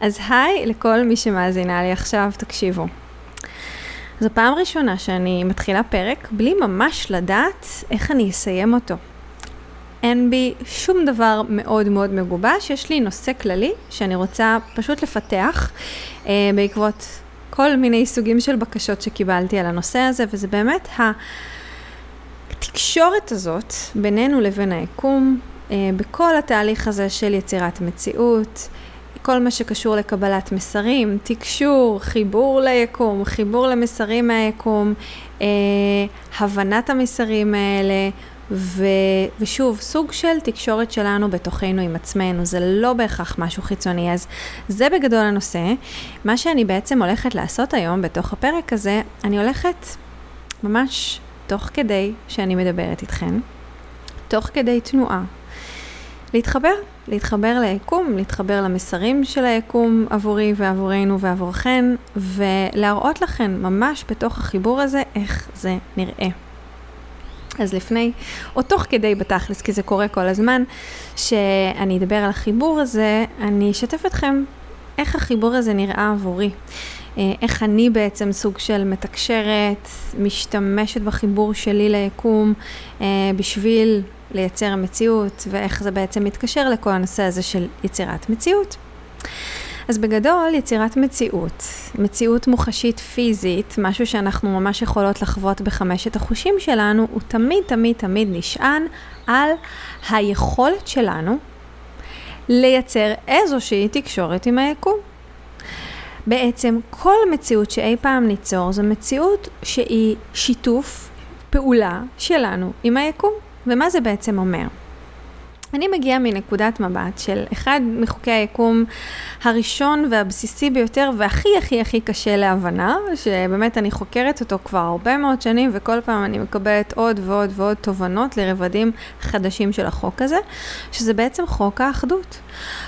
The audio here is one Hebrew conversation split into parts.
אז היי לכל מי שמאזינה לי עכשיו, תקשיבו. זו פעם ראשונה שאני מתחילה פרק בלי ממש לדעת איך אני אסיים אותו. אין בי שום דבר מאוד מאוד מגובש, יש לי נושא כללי שאני רוצה פשוט לפתח אה, בעקבות כל מיני סוגים של בקשות שקיבלתי על הנושא הזה, וזה באמת התקשורת הזאת בינינו לבין היקום, אה, בכל התהליך הזה של יצירת מציאות, כל מה שקשור לקבלת מסרים, תקשור, חיבור ליקום, חיבור למסרים מהיקום, אה, הבנת המסרים האלה, ו, ושוב, סוג של תקשורת שלנו בתוכנו עם עצמנו, זה לא בהכרח משהו חיצוני, אז זה בגדול הנושא. מה שאני בעצם הולכת לעשות היום בתוך הפרק הזה, אני הולכת ממש תוך כדי שאני מדברת איתכן, תוך כדי תנועה, להתחבר, להתחבר ליקום, להתחבר למסרים של היקום עבורי ועבורנו ועבורכן, ולהראות לכן ממש בתוך החיבור הזה איך זה נראה. אז לפני, או תוך כדי בתכלס, כי זה קורה כל הזמן, שאני אדבר על החיבור הזה, אני אשתף אתכם איך החיבור הזה נראה עבורי. אה, איך אני בעצם סוג של מתקשרת, משתמשת בחיבור שלי ליקום אה, בשביל לייצר מציאות, ואיך זה בעצם מתקשר לכל הנושא הזה של יצירת מציאות. אז בגדול, יצירת מציאות, מציאות מוחשית פיזית, משהו שאנחנו ממש יכולות לחוות בחמשת החושים שלנו, הוא תמיד תמיד תמיד נשען על היכולת שלנו לייצר איזושהי תקשורת עם היקום. בעצם כל מציאות שאי פעם ניצור זו מציאות שהיא שיתוף פעולה שלנו עם היקום. ומה זה בעצם אומר? אני מגיעה מנקודת מבט של אחד מחוקי היקום הראשון והבסיסי ביותר והכי הכי הכי קשה להבנה, שבאמת אני חוקרת אותו כבר הרבה מאוד שנים וכל פעם אני מקבלת עוד ועוד ועוד תובנות לרבדים חדשים של החוק הזה, שזה בעצם חוק האחדות.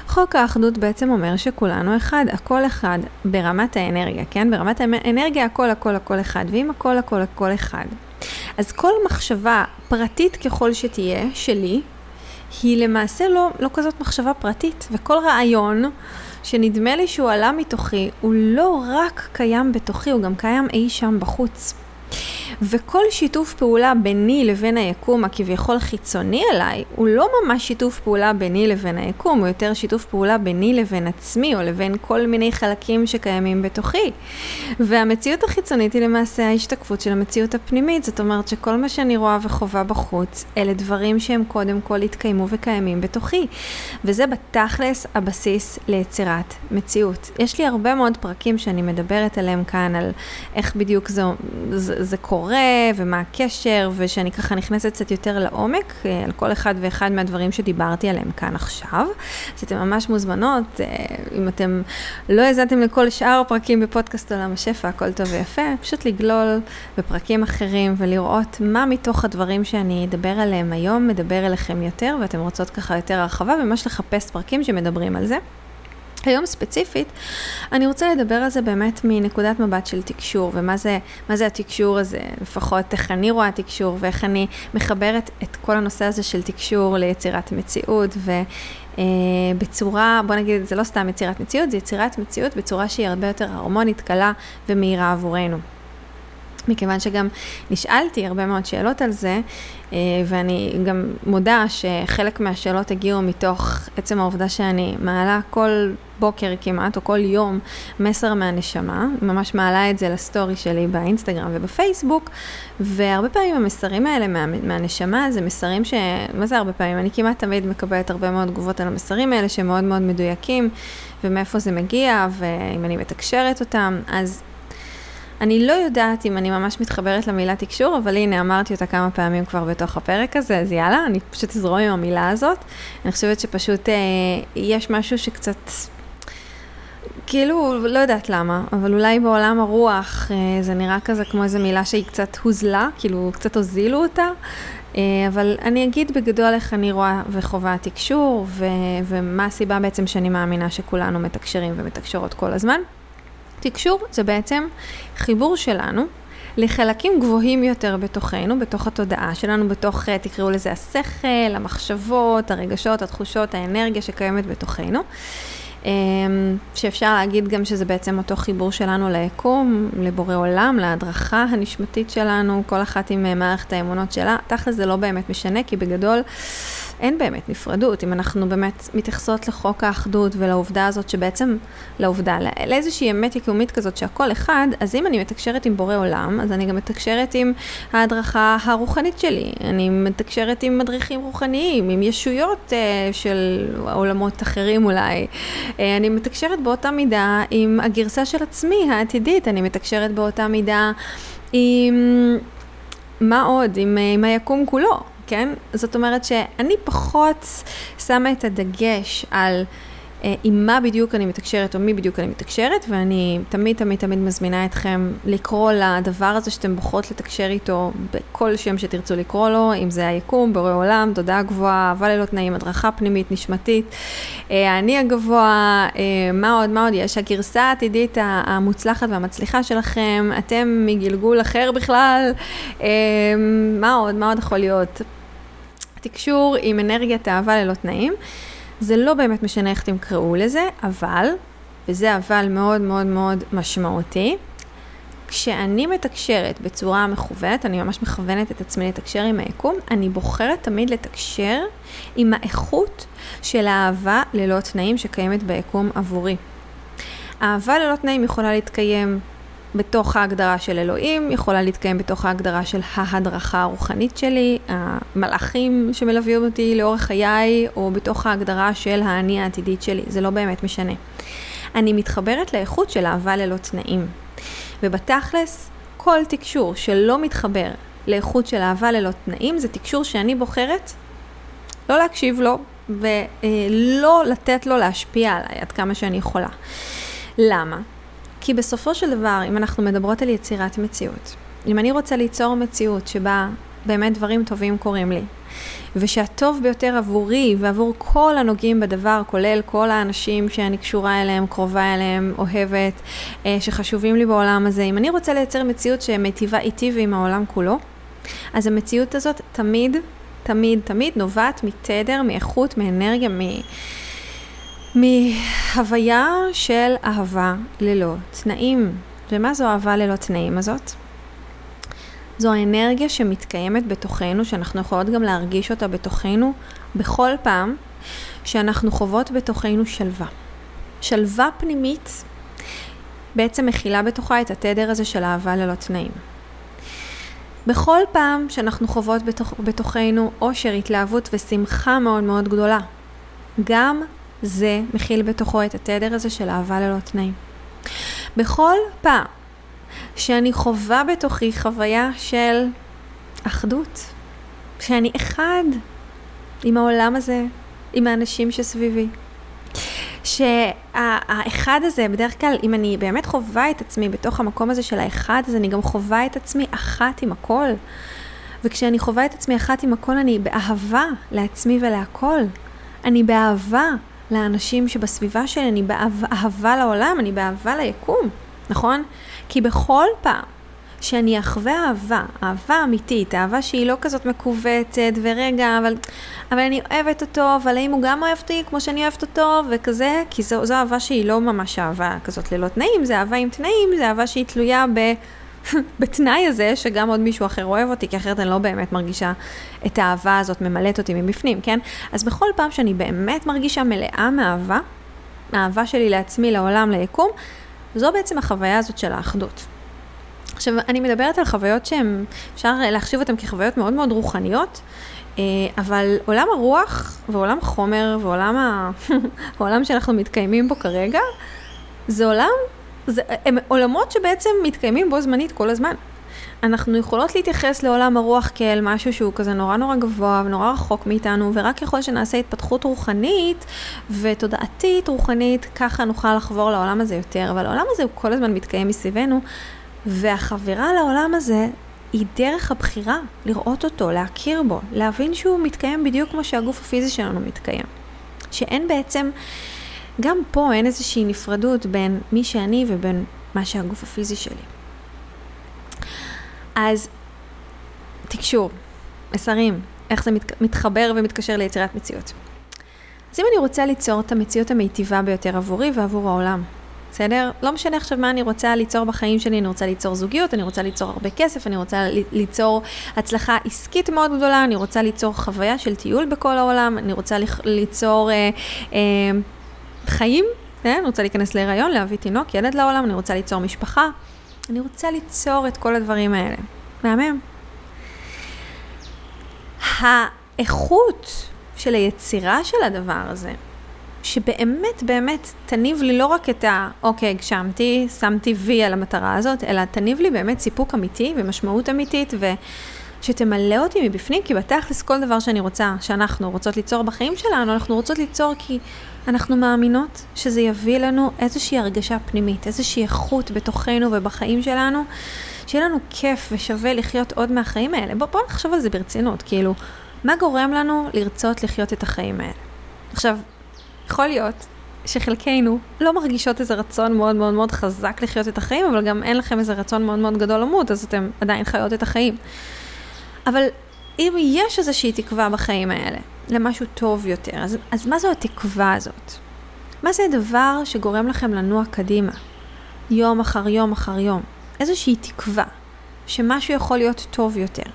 חוק האחדות בעצם אומר שכולנו אחד, הכל אחד ברמת האנרגיה, כן? ברמת האנרגיה הכל הכל הכל אחד, ואם הכל הכל הכל אחד. אז כל מחשבה פרטית ככל שתהיה, שלי, היא למעשה לא, לא כזאת מחשבה פרטית, וכל רעיון שנדמה לי שהוא עלה מתוכי, הוא לא רק קיים בתוכי, הוא גם קיים אי שם בחוץ. וכל שיתוף פעולה ביני לבין היקום הכביכול חיצוני אליי, הוא לא ממש שיתוף פעולה ביני לבין היקום, הוא יותר שיתוף פעולה ביני לבין עצמי, או לבין כל מיני חלקים שקיימים בתוכי. והמציאות החיצונית היא למעשה ההשתקפות של המציאות הפנימית, זאת אומרת שכל מה שאני רואה וחווה בחוץ, אלה דברים שהם קודם כל התקיימו וקיימים בתוכי. וזה בתכלס הבסיס ליצירת מציאות. יש לי הרבה מאוד פרקים שאני מדברת עליהם כאן, על איך בדיוק זה, זה, זה קורה. קורה ומה הקשר, ושאני ככה נכנסת קצת יותר לעומק אה, על כל אחד ואחד מהדברים שדיברתי עליהם כאן עכשיו. אז אתן ממש מוזמנות, אה, אם אתם לא האזנתם לכל שאר הפרקים בפודקאסט עולם השפע, הכל טוב ויפה, פשוט לגלול בפרקים אחרים ולראות מה מתוך הדברים שאני אדבר עליהם היום מדבר אליכם יותר, ואתם רוצות ככה יותר הרחבה, וממש לחפש פרקים שמדברים על זה. היום ספציפית, אני רוצה לדבר על זה באמת מנקודת מבט של תקשור, ומה זה, זה התקשור הזה, לפחות איך אני רואה תקשור, ואיך אני מחברת את כל הנושא הזה של תקשור ליצירת מציאות, ובצורה, אה, בוא נגיד, זה לא סתם יצירת מציאות, זה יצירת מציאות בצורה שהיא הרבה יותר הרמונית, קלה ומהירה עבורנו. מכיוון שגם נשאלתי הרבה מאוד שאלות על זה, ואני גם מודה שחלק מהשאלות הגיעו מתוך עצם העובדה שאני מעלה כל בוקר כמעט, או כל יום, מסר מהנשמה, ממש מעלה את זה לסטורי שלי באינסטגרם ובפייסבוק, והרבה פעמים המסרים האלה מה, מהנשמה זה מסרים ש... מה זה הרבה פעמים? אני כמעט תמיד מקבלת הרבה מאוד תגובות על המסרים האלה שהם מאוד מאוד מדויקים, ומאיפה זה מגיע, ואם אני מתקשרת אותם, אז אני לא יודעת אם אני ממש מתחברת למילה תקשור, אבל הנה, אמרתי אותה כמה פעמים כבר בתוך הפרק הזה, אז יאללה, אני פשוט אזרום עם המילה הזאת. אני חושבת שפשוט אה, יש משהו שקצת... כאילו, לא יודעת למה, אבל אולי בעולם הרוח אה, זה נראה כזה כמו איזו מילה שהיא קצת הוזלה, כאילו קצת הוזילו אותה, אה, אבל אני אגיד בגדול איך אני רואה וחווה תקשור, ו- ומה הסיבה בעצם שאני מאמינה שכולנו מתקשרים ומתקשרות כל הזמן. תקשור זה בעצם חיבור שלנו לחלקים גבוהים יותר בתוכנו, בתוך התודעה שלנו, בתוך, אה, תקראו לזה השכל, המחשבות, הרגשות, התחושות, האנרגיה שקיימת בתוכנו. אמ, שאפשר להגיד גם שזה בעצם אותו חיבור שלנו ליקום, לבורא עולם, להדרכה הנשמתית שלנו, כל אחת עם אה, מערכת האמונות שלה. תכל'ס זה לא באמת משנה, כי בגדול אין באמת נפרדות. אם אנחנו באמת מתייחסות לחוק האחדות ולעובדה הזאת שבעצם, לעובדה, לאיזושהי אמת יקומית כזאת שהכל אחד, אז אם אני מתקשרת עם בורא עולם, אז אני גם מתקשרת עם ההדרכה הרוחנית שלי. אני מתקשרת עם מדריכים רוחניים, עם ישויות uh, של עולמות אחרים אולי. Uh, אני מתקשרת באותה מידה עם הגרסה של עצמי העתידית, אני מתקשרת באותה מידה עם... מה עוד? עם, עם היקום כולו. כן? זאת אומרת שאני פחות שמה את הדגש על אה, עם מה בדיוק אני מתקשרת או מי בדיוק אני מתקשרת, ואני תמיד תמיד תמיד מזמינה אתכם לקרוא לדבר הזה שאתם בוחרות לתקשר איתו בכל שם שתרצו לקרוא לו, אם זה היקום, בורא עולם, תודעה גבוהה, אהבה ללא תנאים, הדרכה פנימית, נשמתית, אה, האני הגבוה, אה, מה עוד, מה עוד יש? הגרסה העתידית המוצלחת והמצליחה שלכם, אתם מגלגול אחר בכלל, מה עוד, מה עוד יכול להיות? תקשור עם אנרגיית אהבה ללא תנאים. זה לא באמת משנה איך תמקראו לזה, אבל, וזה אבל מאוד מאוד מאוד משמעותי, כשאני מתקשרת בצורה מכוונת, אני ממש מכוונת את עצמי לתקשר עם היקום, אני בוחרת תמיד לתקשר עם האיכות של האהבה ללא תנאים שקיימת ביקום עבורי. אהבה ללא תנאים יכולה להתקיים בתוך ההגדרה של אלוהים, יכולה להתקיים בתוך ההגדרה של ההדרכה הרוחנית שלי, המלאכים שמלווים אותי לאורך חיי, או בתוך ההגדרה של האני העתידית שלי, זה לא באמת משנה. אני מתחברת לאיכות של אהבה ללא תנאים. ובתכלס, כל תקשור שלא מתחבר לאיכות של אהבה ללא תנאים, זה תקשור שאני בוחרת לא להקשיב לו, ולא לתת לו להשפיע עליי עד כמה שאני יכולה. למה? כי בסופו של דבר, אם אנחנו מדברות על יצירת מציאות, אם אני רוצה ליצור מציאות שבה באמת דברים טובים קורים לי, ושהטוב ביותר עבורי ועבור כל הנוגעים בדבר, כולל כל האנשים שאני קשורה אליהם, קרובה אליהם, אוהבת, אה, שחשובים לי בעולם הזה, אם אני רוצה לייצר מציאות שמיטיבה איתי ועם העולם כולו, אז המציאות הזאת תמיד, תמיד, תמיד נובעת מתדר, מאיכות, מאנרגיה, מ... מהוויה של אהבה ללא תנאים. ומה זו אהבה ללא תנאים הזאת? זו האנרגיה שמתקיימת בתוכנו, שאנחנו יכולות גם להרגיש אותה בתוכנו בכל פעם שאנחנו חוות בתוכנו שלווה. שלווה פנימית בעצם מכילה בתוכה את התדר הזה של אהבה ללא תנאים. בכל פעם שאנחנו חוות בתוך, בתוכנו אושר, התלהבות ושמחה מאוד מאוד גדולה, גם זה מכיל בתוכו את התדר הזה של אהבה ללא תנאים. בכל פעם שאני חווה בתוכי חוויה של אחדות, שאני אחד עם העולם הזה, עם האנשים שסביבי. שהאחד הזה, בדרך כלל, אם אני באמת חווה את עצמי בתוך המקום הזה של האחד, אז אני גם חווה את עצמי אחת עם הכל. וכשאני חווה את עצמי אחת עם הכל, אני באהבה לעצמי ולהכל. אני באהבה לאנשים שבסביבה שלי, אני באהבה לעולם, אני באהבה ליקום, נכון? כי בכל פעם שאני אחווה אהבה, אהבה אמיתית, אהבה שהיא לא כזאת מכווצת, ורגע, אבל, אבל אני אוהבת אותו, אבל האם הוא גם אוהב אותי כמו שאני אוהבת אותו, וכזה, כי זו, זו אהבה שהיא לא ממש אהבה כזאת ללא תנאים, זה אהבה עם תנאים, זה אהבה שהיא תלויה בתנאי הזה שגם עוד מישהו אחר אוהב אותי, כי אחרת אני לא באמת מרגישה את האהבה הזאת ממלאת אותי מבפנים, כן? אז בכל פעם שאני באמת מרגישה מלאה מאהבה, האהבה שלי לעצמי, לעולם, ליקום, זו בעצם החוויה הזאת של האחדות. עכשיו, אני מדברת על חוויות שהן, אפשר להחשיב אותן כחוויות מאוד מאוד רוחניות, אה, אבל עולם הרוח ועולם החומר ועולם ה... העולם שאנחנו מתקיימים בו כרגע, זה עולם, זה, הם עולמות שבעצם מתקיימים בו זמנית כל הזמן. אנחנו יכולות להתייחס לעולם הרוח כאל משהו שהוא כזה נורא נורא גבוה ונורא רחוק מאיתנו, ורק ככל שנעשה התפתחות רוחנית ותודעתית רוחנית, ככה נוכל לחבור לעולם הזה יותר. אבל העולם הזה הוא כל הזמן מתקיים מסביבנו, והחבירה לעולם הזה היא דרך הבחירה, לראות אותו, להכיר בו, להבין שהוא מתקיים בדיוק כמו שהגוף הפיזי שלנו מתקיים. שאין בעצם, גם פה אין איזושהי נפרדות בין מי שאני ובין מה שהגוף הפיזי שלי. אז תקשור, מסרים, איך זה מת, מתחבר ומתקשר ליצירת מציאות. אז אם אני רוצה ליצור את המציאות המיטיבה ביותר עבורי ועבור העולם, בסדר? לא משנה עכשיו מה אני רוצה ליצור בחיים שלי, אני רוצה ליצור זוגיות, אני רוצה ליצור הרבה כסף, אני רוצה ליצור הצלחה עסקית מאוד גדולה, אני רוצה ליצור חוויה של טיול בכל העולם, אני רוצה ליצור אה, אה, חיים, כן? רוצה להיכנס להיריון, להביא תינוק, ילד לעולם, אני רוצה ליצור משפחה, אני רוצה ליצור את כל הדברים האלה. מהמם. האיכות של היצירה של הדבר הזה, שבאמת באמת תניב לי לא רק את ה, אוקיי, הגשמתי, שמתי וי על המטרה הזאת, אלא תניב לי באמת סיפוק אמיתי ומשמעות אמיתית, ושתמלא אותי מבפנים, כי בתכלס כל דבר שאני רוצה, שאנחנו רוצות ליצור בחיים שלנו, אנחנו רוצות ליצור כי אנחנו מאמינות שזה יביא לנו איזושהי הרגשה פנימית, איזושהי איכות בתוכנו ובחיים שלנו, שיהיה לנו כיף ושווה לחיות עוד מהחיים האלה. בואו בוא נחשוב על זה ברצינות, כאילו, מה גורם לנו לרצות לחיות את החיים האלה? עכשיו, יכול להיות שחלקנו לא מרגישות איזה רצון מאוד מאוד מאוד חזק לחיות את החיים, אבל גם אין לכם איזה רצון מאוד מאוד גדול למות, אז אתם עדיין חיות את החיים. אבל אם יש איזושהי תקווה בחיים האלה, למשהו טוב יותר, אז, אז מה זו התקווה הזאת? מה זה הדבר שגורם לכם לנוע קדימה, יום אחר יום אחר יום? איזושהי תקווה שמשהו יכול להיות טוב יותר.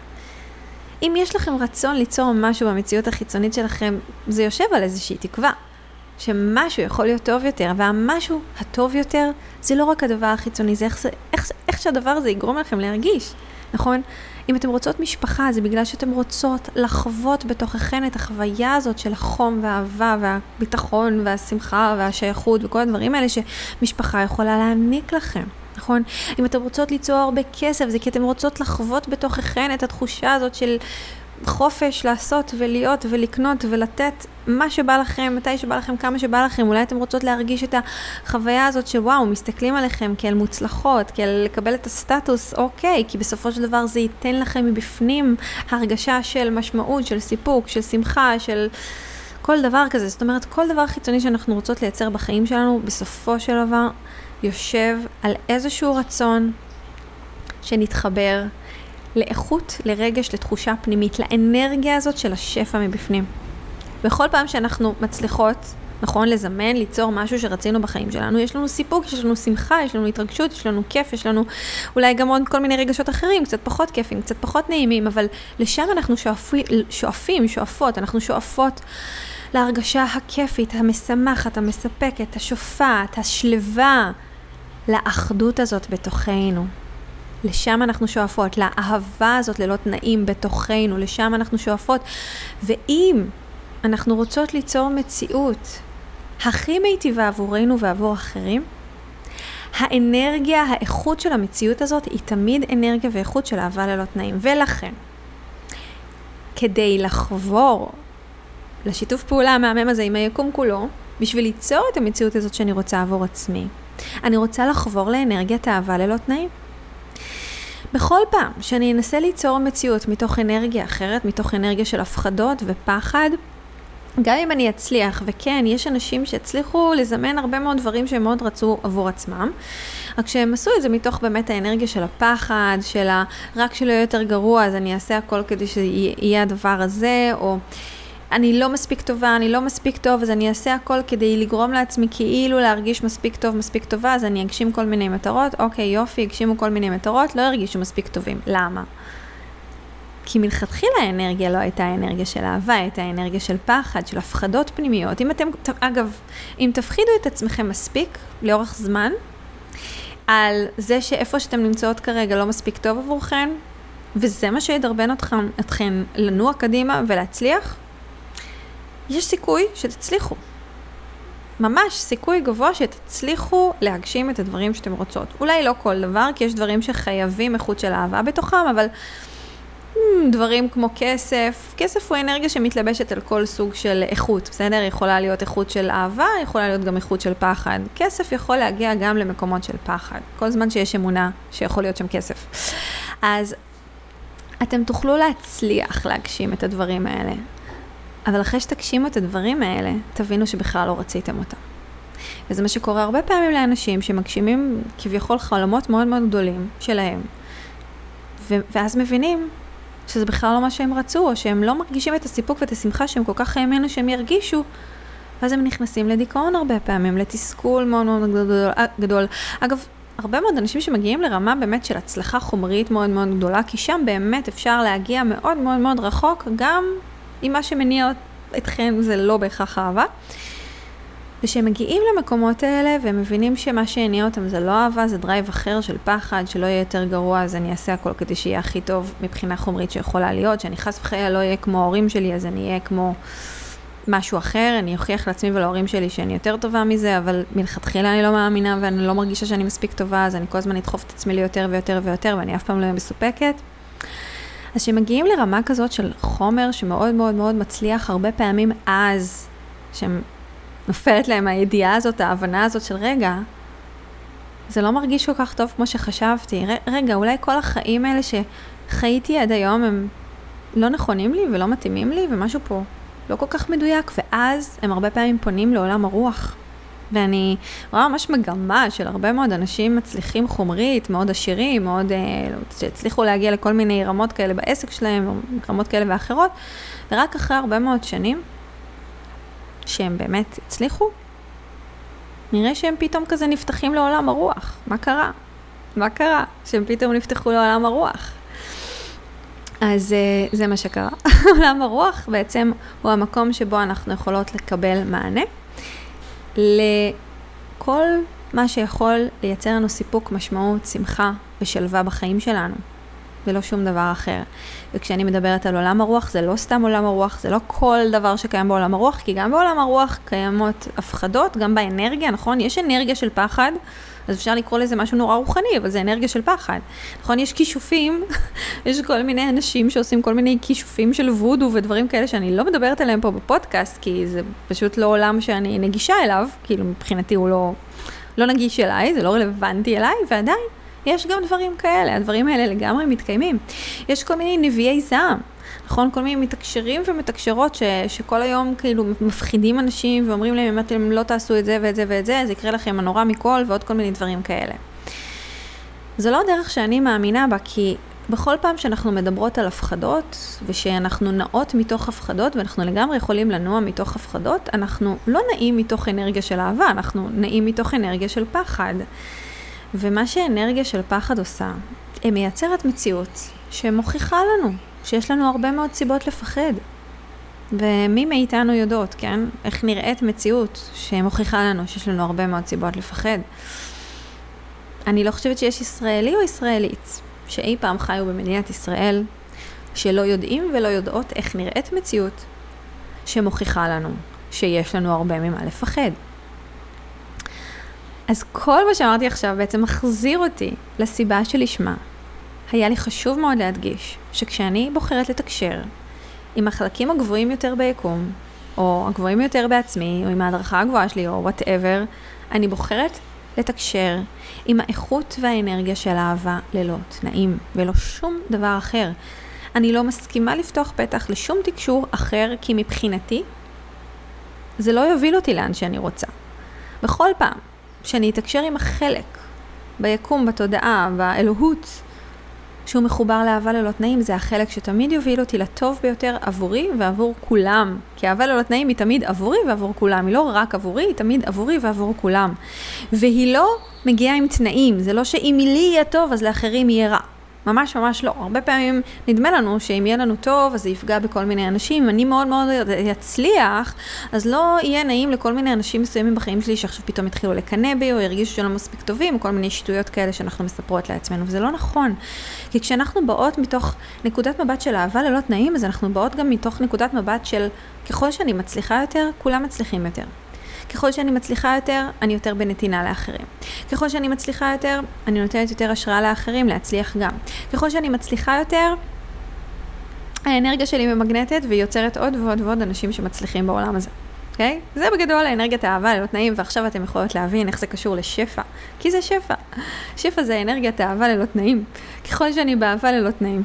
אם יש לכם רצון ליצור משהו במציאות החיצונית שלכם, זה יושב על איזושהי תקווה. שמשהו יכול להיות טוב יותר, והמשהו הטוב יותר זה לא רק הדבר החיצוני, זה איך, איך, איך שהדבר הזה יגרום לכם להרגיש, נכון? אם אתם רוצות משפחה, זה בגלל שאתן רוצות לחוות בתוככן את החוויה הזאת של החום והאהבה והביטחון והשמחה והשייכות וכל הדברים האלה שמשפחה יכולה להעניק לכם. נכון? אם אתן רוצות ליצור הרבה כסף, זה כי אתן רוצות לחוות בתוככן את התחושה הזאת של חופש לעשות ולהיות ולקנות ולתת מה שבא לכם, מתי שבא לכם, כמה שבא לכם. אולי אתם רוצות להרגיש את החוויה הזאת שוואו, מסתכלים עליכם כאל מוצלחות, כאל לקבל את הסטטוס, אוקיי, כי בסופו של דבר זה ייתן לכם מבפנים הרגשה של משמעות, של סיפוק, של שמחה, של... כל דבר כזה. זאת אומרת, כל דבר חיצוני שאנחנו רוצות לייצר בחיים שלנו, בסופו של דבר יושב על איזשהו רצון שנתחבר לאיכות, לרגש, לתחושה פנימית, לאנרגיה הזאת של השפע מבפנים. בכל פעם שאנחנו מצליחות, נכון, לזמן, ליצור משהו שרצינו בחיים שלנו, יש לנו סיפוק, יש לנו שמחה, יש לנו התרגשות, יש לנו כיף, יש לנו אולי גם עוד כל מיני רגשות אחרים, קצת פחות כיפים, קצת פחות נעימים, אבל לשם אנחנו שואפים, שואפים, שואפות, אנחנו שואפות להרגשה הכיפית, המשמחת, המספקת, השופעת, השלווה, לאחדות הזאת בתוכנו. לשם אנחנו שואפות, לאהבה הזאת ללא תנאים בתוכנו, לשם אנחנו שואפות. ואם אנחנו רוצות ליצור מציאות הכי מיטיבה עבורנו ועבור אחרים, האנרגיה, האיכות של המציאות הזאת היא תמיד אנרגיה ואיכות של אהבה ללא תנאים. ולכן, כדי לחבור לשיתוף פעולה המהמם הזה עם היקום כולו, בשביל ליצור את המציאות הזאת שאני רוצה עבור עצמי, אני רוצה לחבור לאנרגיית אהבה ללא תנאים. בכל פעם שאני אנסה ליצור מציאות מתוך אנרגיה אחרת, מתוך אנרגיה של הפחדות ופחד, גם אם אני אצליח, וכן, יש אנשים שהצליחו לזמן הרבה מאוד דברים שהם מאוד רצו עבור עצמם, רק שהם עשו את זה מתוך באמת האנרגיה של הפחד, של ה... רק שלא יהיה יותר גרוע, אז אני אעשה הכל כדי שיהיה הדבר הזה, או... אני לא מספיק טובה, אני לא מספיק טוב, אז אני אעשה הכל כדי לגרום לעצמי כאילו להרגיש מספיק טוב, מספיק טובה, אז אני אגשים כל מיני מטרות. אוקיי, יופי, הגשימו כל מיני מטרות, לא הרגישו מספיק טובים. למה? כי מלכתחילה האנרגיה לא הייתה אנרגיה של אהבה, הייתה אנרגיה של פחד, של הפחדות פנימיות. אם אתם, אגב, אם תפחידו את עצמכם מספיק לאורך זמן, על זה שאיפה שאתם נמצאות כרגע לא מספיק טוב עבורכם, וזה מה שידרבן אתכם, אתכם לנוע קדימה ולהצליח, יש סיכוי שתצליחו. ממש סיכוי גבוה שתצליחו להגשים את הדברים שאתם רוצות. אולי לא כל דבר, כי יש דברים שחייבים איכות של אהבה בתוכם, אבל hmm, דברים כמו כסף, כסף הוא אנרגיה שמתלבשת על כל סוג של איכות, בסדר? יכולה להיות איכות של אהבה, יכולה להיות גם איכות של פחד. כסף יכול להגיע גם למקומות של פחד, כל זמן שיש אמונה שיכול להיות שם כסף. אז אתם תוכלו להצליח להגשים את הדברים האלה. אבל אחרי שתגשימו את הדברים האלה, תבינו שבכלל לא רציתם אותם. וזה מה שקורה הרבה פעמים לאנשים שמגשימים כביכול חלומות מאוד מאוד גדולים שלהם, ו- ואז מבינים שזה בכלל לא מה שהם רצו, או שהם לא מרגישים את הסיפוק ואת השמחה שהם כל כך האמינו שהם ירגישו, ואז הם נכנסים לדיכאון הרבה פעמים, לתסכול מאוד מאוד גדול. גדול. אגב, הרבה מאוד אנשים שמגיעים לרמה באמת של הצלחה חומרית מאוד מאוד גדולה, כי שם באמת אפשר להגיע מאוד מאוד מאוד רחוק, גם אם מה שמניע אתכם זה לא בהכרח אהבה. ושהם מגיעים למקומות האלה והם מבינים שמה שהניע אותם זה לא אהבה, זה drive אחר של פחד, שלא יהיה יותר גרוע, אז אני אעשה הכל כדי שיהיה הכי טוב מבחינה חומרית שיכולה להיות, שאני חס וחלילה לא אהיה כמו ההורים שלי, אז אני אהיה כמו משהו אחר, אני אוכיח לעצמי ולהורים שלי שאני יותר טובה מזה, אבל מלכתחילה אני לא מאמינה ואני לא מרגישה שאני מספיק טובה, אז אני כל הזמן אדחוף את עצמי ליותר ויותר ויותר, ואני אף פעם לא מסופקת. אז כשמגיעים לרמה כזאת של חומר שמאוד מאוד מאוד מצליח, הרבה פעמים אז, שנופלת להם הידיעה הזאת, ההבנה הזאת של רגע, זה לא מרגיש כל כך טוב כמו שחשבתי. רגע, אולי כל החיים האלה שחייתי עד היום הם לא נכונים לי ולא מתאימים לי, ומשהו פה לא כל כך מדויק, ואז הם הרבה פעמים פונים לעולם הרוח. ואני רואה ממש מגמה של הרבה מאוד אנשים מצליחים חומרית, מאוד עשירים, מאוד, אה, שהצליחו להגיע לכל מיני רמות כאלה בעסק שלהם, או רמות כאלה ואחרות, ורק אחרי הרבה מאוד שנים, שהם באמת הצליחו, נראה שהם פתאום כזה נפתחים לעולם הרוח. מה קרה? מה קרה? שהם פתאום נפתחו לעולם הרוח. אז uh, זה מה שקרה. עולם הרוח בעצם הוא המקום שבו אנחנו יכולות לקבל מענה לכל מה שיכול לייצר לנו סיפוק, משמעות, שמחה ושלווה בחיים שלנו, ולא שום דבר אחר. וכשאני מדברת על עולם הרוח, זה לא סתם עולם הרוח, זה לא כל דבר שקיים בעולם הרוח, כי גם בעולם הרוח קיימות הפחדות, גם באנרגיה, נכון? יש אנרגיה של פחד. אז אפשר לקרוא לזה משהו נורא רוחני, אבל זה אנרגיה של פחד. נכון, יש כישופים, יש כל מיני אנשים שעושים כל מיני כישופים של וודו ודברים כאלה שאני לא מדברת עליהם פה בפודקאסט, כי זה פשוט לא עולם שאני נגישה אליו, כאילו מבחינתי הוא לא, לא נגיש אליי, זה לא רלוונטי אליי, ועדיין. יש גם דברים כאלה, הדברים האלה לגמרי מתקיימים. יש כל מיני נביאי זעם, נכון? כל מיני מתקשרים ומתקשרות ש, שכל היום כאילו מפחידים אנשים ואומרים להם, אם אתם לא תעשו את זה ואת זה ואת זה, זה יקרה לכם הנורא מכל ועוד כל מיני דברים כאלה. זו לא הדרך שאני מאמינה בה, כי בכל פעם שאנחנו מדברות על הפחדות, ושאנחנו נעות מתוך הפחדות, ואנחנו לגמרי יכולים לנוע מתוך הפחדות, אנחנו לא נעים מתוך אנרגיה של אהבה, אנחנו נעים מתוך אנרגיה של פחד. ומה שאנרגיה של פחד עושה, היא מייצרת מציאות שמוכיחה לנו שיש לנו הרבה מאוד סיבות לפחד. ומי מאיתנו יודעות, כן? איך נראית מציאות שמוכיחה לנו שיש לנו הרבה מאוד סיבות לפחד. אני לא חושבת שיש ישראלי או ישראלית שאי פעם חיו במדינת ישראל, שלא יודעים ולא יודעות איך נראית מציאות שמוכיחה לנו שיש לנו הרבה ממה לפחד. אז כל מה שאמרתי עכשיו בעצם מחזיר אותי לסיבה שלשמה היה לי חשוב מאוד להדגיש שכשאני בוחרת לתקשר עם החלקים הגבוהים יותר ביקום, או הגבוהים יותר בעצמי, או עם ההדרכה הגבוהה שלי, או וואטאבר, אני בוחרת לתקשר עם האיכות והאנרגיה של אהבה ללא תנאים, ולא שום דבר אחר. אני לא מסכימה לפתוח פתח לשום תקשור אחר, כי מבחינתי זה לא יוביל אותי לאן שאני רוצה. בכל פעם שאני אתקשר עם החלק ביקום, בתודעה, באלוהות, שהוא מחובר לאהבה ללא תנאים, זה החלק שתמיד יוביל אותי לטוב ביותר עבורי ועבור כולם. כי אהבה ללא תנאים היא תמיד עבורי ועבור כולם, היא לא רק עבורי, היא תמיד עבורי ועבור כולם. והיא לא מגיעה עם תנאים, זה לא שאם לי יהיה טוב אז לאחרים יהיה רע. ממש ממש לא. הרבה פעמים נדמה לנו שאם יהיה לנו טוב, אז זה יפגע בכל מיני אנשים. אם אני מאוד מאוד אצליח, אז לא יהיה נעים לכל מיני אנשים מסוימים בחיים שלי שעכשיו פתאום יתחילו לקנא בי, או ירגישו שלא מספיק טובים, או כל מיני שטויות כאלה שאנחנו מספרות לעצמנו, וזה לא נכון. כי כשאנחנו באות מתוך נקודת מבט של אהבה ללא תנאים, אז אנחנו באות גם מתוך נקודת מבט של ככל שאני מצליחה יותר, כולם מצליחים יותר. ככל שאני מצליחה יותר, אני יותר בנתינה לאחרים. ככל שאני מצליחה יותר, אני נותנת יותר השראה לאחרים להצליח גם. ככל שאני מצליחה יותר, האנרגיה שלי ממגנטת והיא יוצרת עוד ועוד ועוד אנשים שמצליחים בעולם הזה. אוקיי? Okay? זה בגדול האנרגיית האהבה ללא תנאים, ועכשיו אתם יכולות להבין איך זה קשור לשפע. כי זה שפע. שפע זה אנרגיית האהבה ללא תנאים. ככל שאני באהבה ללא תנאים,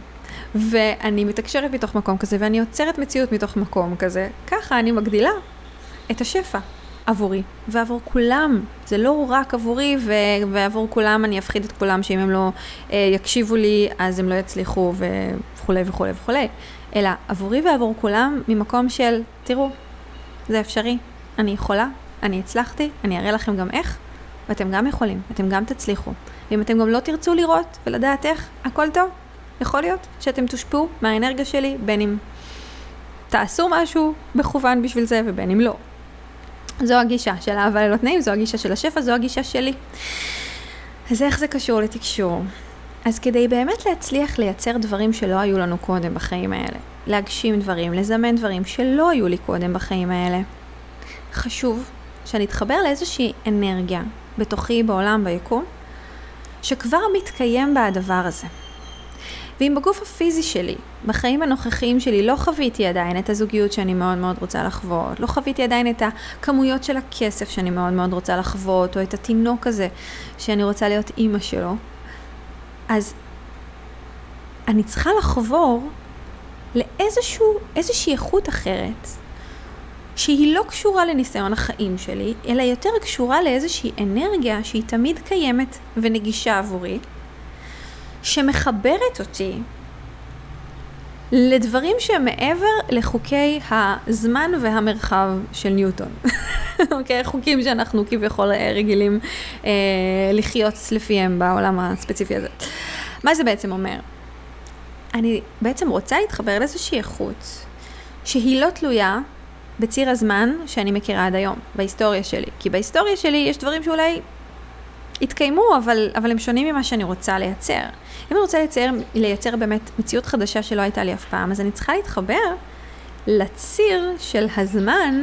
ואני מתקשרת מתוך מקום כזה, ואני יוצרת מציאות מתוך מקום כזה, ככה אני מגדילה את השפע. עבורי ועבור כולם. זה לא רק עבורי ו- ועבור כולם אני אפחיד את כולם שאם הם לא אה, יקשיבו לי אז הם לא יצליחו וכולי וכולי וכולי. אלא עבורי ועבור כולם ממקום של, תראו, זה אפשרי, אני יכולה, אני הצלחתי, אני אראה לכם גם איך, ואתם גם יכולים, אתם גם תצליחו. ואם אתם גם לא תרצו לראות ולדעת איך, הכל טוב. יכול להיות שאתם תושפעו מהאנרגיה שלי, בין אם תעשו משהו מכוון בשביל זה ובין אם לא. זו הגישה של אהבה ללא תנאים, זו הגישה של השפע, זו הגישה שלי. אז איך זה קשור לתקשור? אז כדי באמת להצליח לייצר דברים שלא היו לנו קודם בחיים האלה, להגשים דברים, לזמן דברים שלא היו לי קודם בחיים האלה, חשוב שאני אתחבר לאיזושהי אנרגיה בתוכי, בעולם, ביקום, שכבר מתקיים בה הדבר הזה. ואם בגוף הפיזי שלי, בחיים הנוכחיים שלי, לא חוויתי עדיין את הזוגיות שאני מאוד מאוד רוצה לחוות, לא חוויתי עדיין את הכמויות של הכסף שאני מאוד מאוד רוצה לחוות, או את התינוק הזה שאני רוצה להיות אימא שלו, אז אני צריכה לחבור לאיזושהי איכות אחרת, שהיא לא קשורה לניסיון החיים שלי, אלא יותר קשורה לאיזושהי אנרגיה שהיא תמיד קיימת ונגישה עבורי, שמחברת אותי לדברים שהם מעבר לחוקי הזמן והמרחב של ניוטון. אוקיי? okay, חוקים שאנחנו כביכול רגילים אה, לחיות לפיהם בעולם הספציפי הזה. מה זה בעצם אומר? אני בעצם רוצה להתחבר לאיזושהי איכות שהיא לא תלויה בציר הזמן שאני מכירה עד היום, בהיסטוריה שלי. כי בהיסטוריה שלי יש דברים שאולי התקיימו, אבל, אבל הם שונים ממה שאני רוצה לייצר. אם אני רוצה לייצר, לייצר באמת מציאות חדשה שלא הייתה לי אף פעם, אז אני צריכה להתחבר לציר של הזמן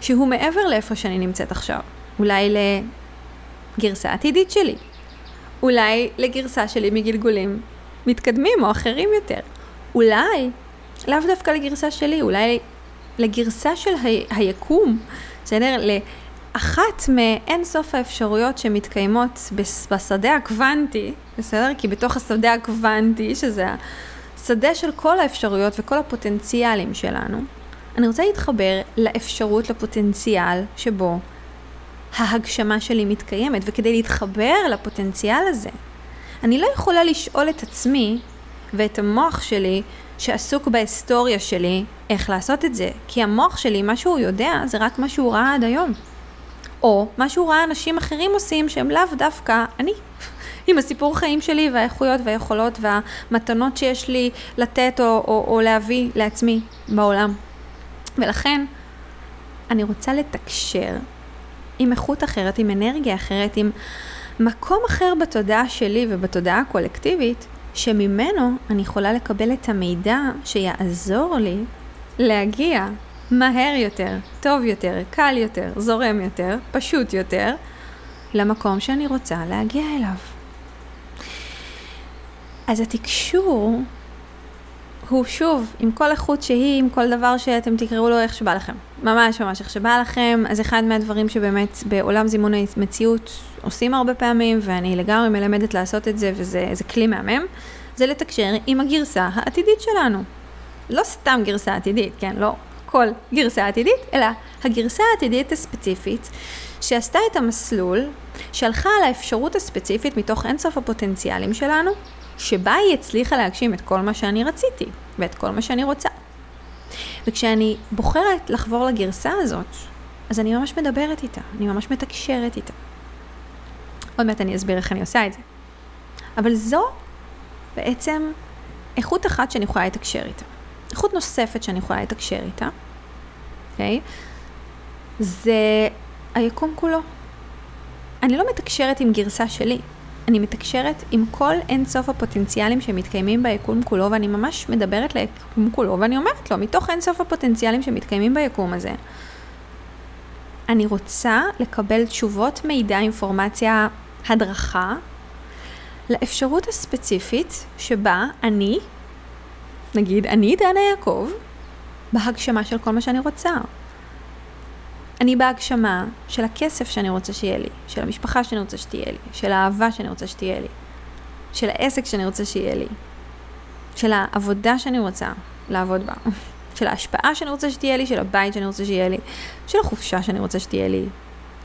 שהוא מעבר לאיפה שאני נמצאת עכשיו. אולי לגרסה עתידית שלי. אולי לגרסה שלי מגלגולים מתקדמים או אחרים יותר. אולי, לאו דווקא לגרסה שלי, אולי לגרסה של ה- היקום, בסדר? אחת מאין סוף האפשרויות שמתקיימות בשדה הקוונטי, בסדר? כי בתוך השדה הקוונטי, שזה השדה של כל האפשרויות וכל הפוטנציאלים שלנו, אני רוצה להתחבר לאפשרות, לפוטנציאל שבו ההגשמה שלי מתקיימת, וכדי להתחבר לפוטנציאל הזה, אני לא יכולה לשאול את עצמי ואת המוח שלי, שעסוק בהיסטוריה שלי, איך לעשות את זה. כי המוח שלי, מה שהוא יודע, זה רק מה שהוא ראה עד היום. או מה שהוא ראה אנשים אחרים עושים שהם לאו דווקא אני. עם הסיפור חיים שלי והאיכויות והיכולות והמתנות שיש לי לתת או, או, או להביא לעצמי בעולם. ולכן אני רוצה לתקשר עם איכות אחרת, עם אנרגיה אחרת, עם מקום אחר בתודעה שלי ובתודעה הקולקטיבית, שממנו אני יכולה לקבל את המידע שיעזור לי להגיע מהר יותר, טוב יותר, קל יותר, זורם יותר, פשוט יותר, למקום שאני רוצה להגיע אליו. אז התקשור הוא שוב, עם כל איכות שהיא, עם כל דבר שאתם תקראו לו איך שבא לכם. ממש ממש איך שבא לכם. אז אחד מהדברים שבאמת בעולם זימון המציאות עושים הרבה פעמים, ואני לגמרי מלמדת לעשות את זה, וזה כלי מהמם, זה לתקשר עם הגרסה העתידית שלנו. לא סתם גרסה עתידית, כן? לא כל גרסה עתידית, אלא הגרסה העתידית הספציפית שעשתה את המסלול, שהלכה על האפשרות הספציפית מתוך אינסוף הפוטנציאלים שלנו, שבה היא הצליחה להגשים את כל מה שאני רציתי ואת כל מה שאני רוצה. וכשאני בוחרת לחבור לגרסה הזאת, אז אני ממש מדברת איתה, אני ממש מתקשרת איתה. עוד מעט אני אסביר איך אני עושה את זה. אבל זו בעצם איכות אחת שאני יכולה לתקשר איתה. איכות נוספת שאני יכולה לתקשר איתה, אוקיי? זה היקום כולו. אני לא מתקשרת עם גרסה שלי, אני מתקשרת עם כל אין סוף הפוטנציאלים שמתקיימים ביקום כולו, ואני ממש מדברת ליקום כולו, ואני אומרת לו, מתוך אין סוף הפוטנציאלים שמתקיימים ביקום הזה, אני רוצה לקבל תשובות, מידע, אינפורמציה, הדרכה, לאפשרות הספציפית שבה אני, נגיד אני דנה יעקב, בהגשמה של כל מה שאני רוצה. אני בהגשמה של הכסף שאני רוצה שיהיה לי, של המשפחה שאני רוצה שתהיה לי, של האהבה שאני רוצה שתהיה לי, של העסק שאני רוצה שיהיה לי, של העבודה שאני רוצה לעבוד בה, של ההשפעה שאני רוצה שתהיה לי, של הבית שאני רוצה שיהיה לי, של החופשה שאני רוצה שתהיה לי,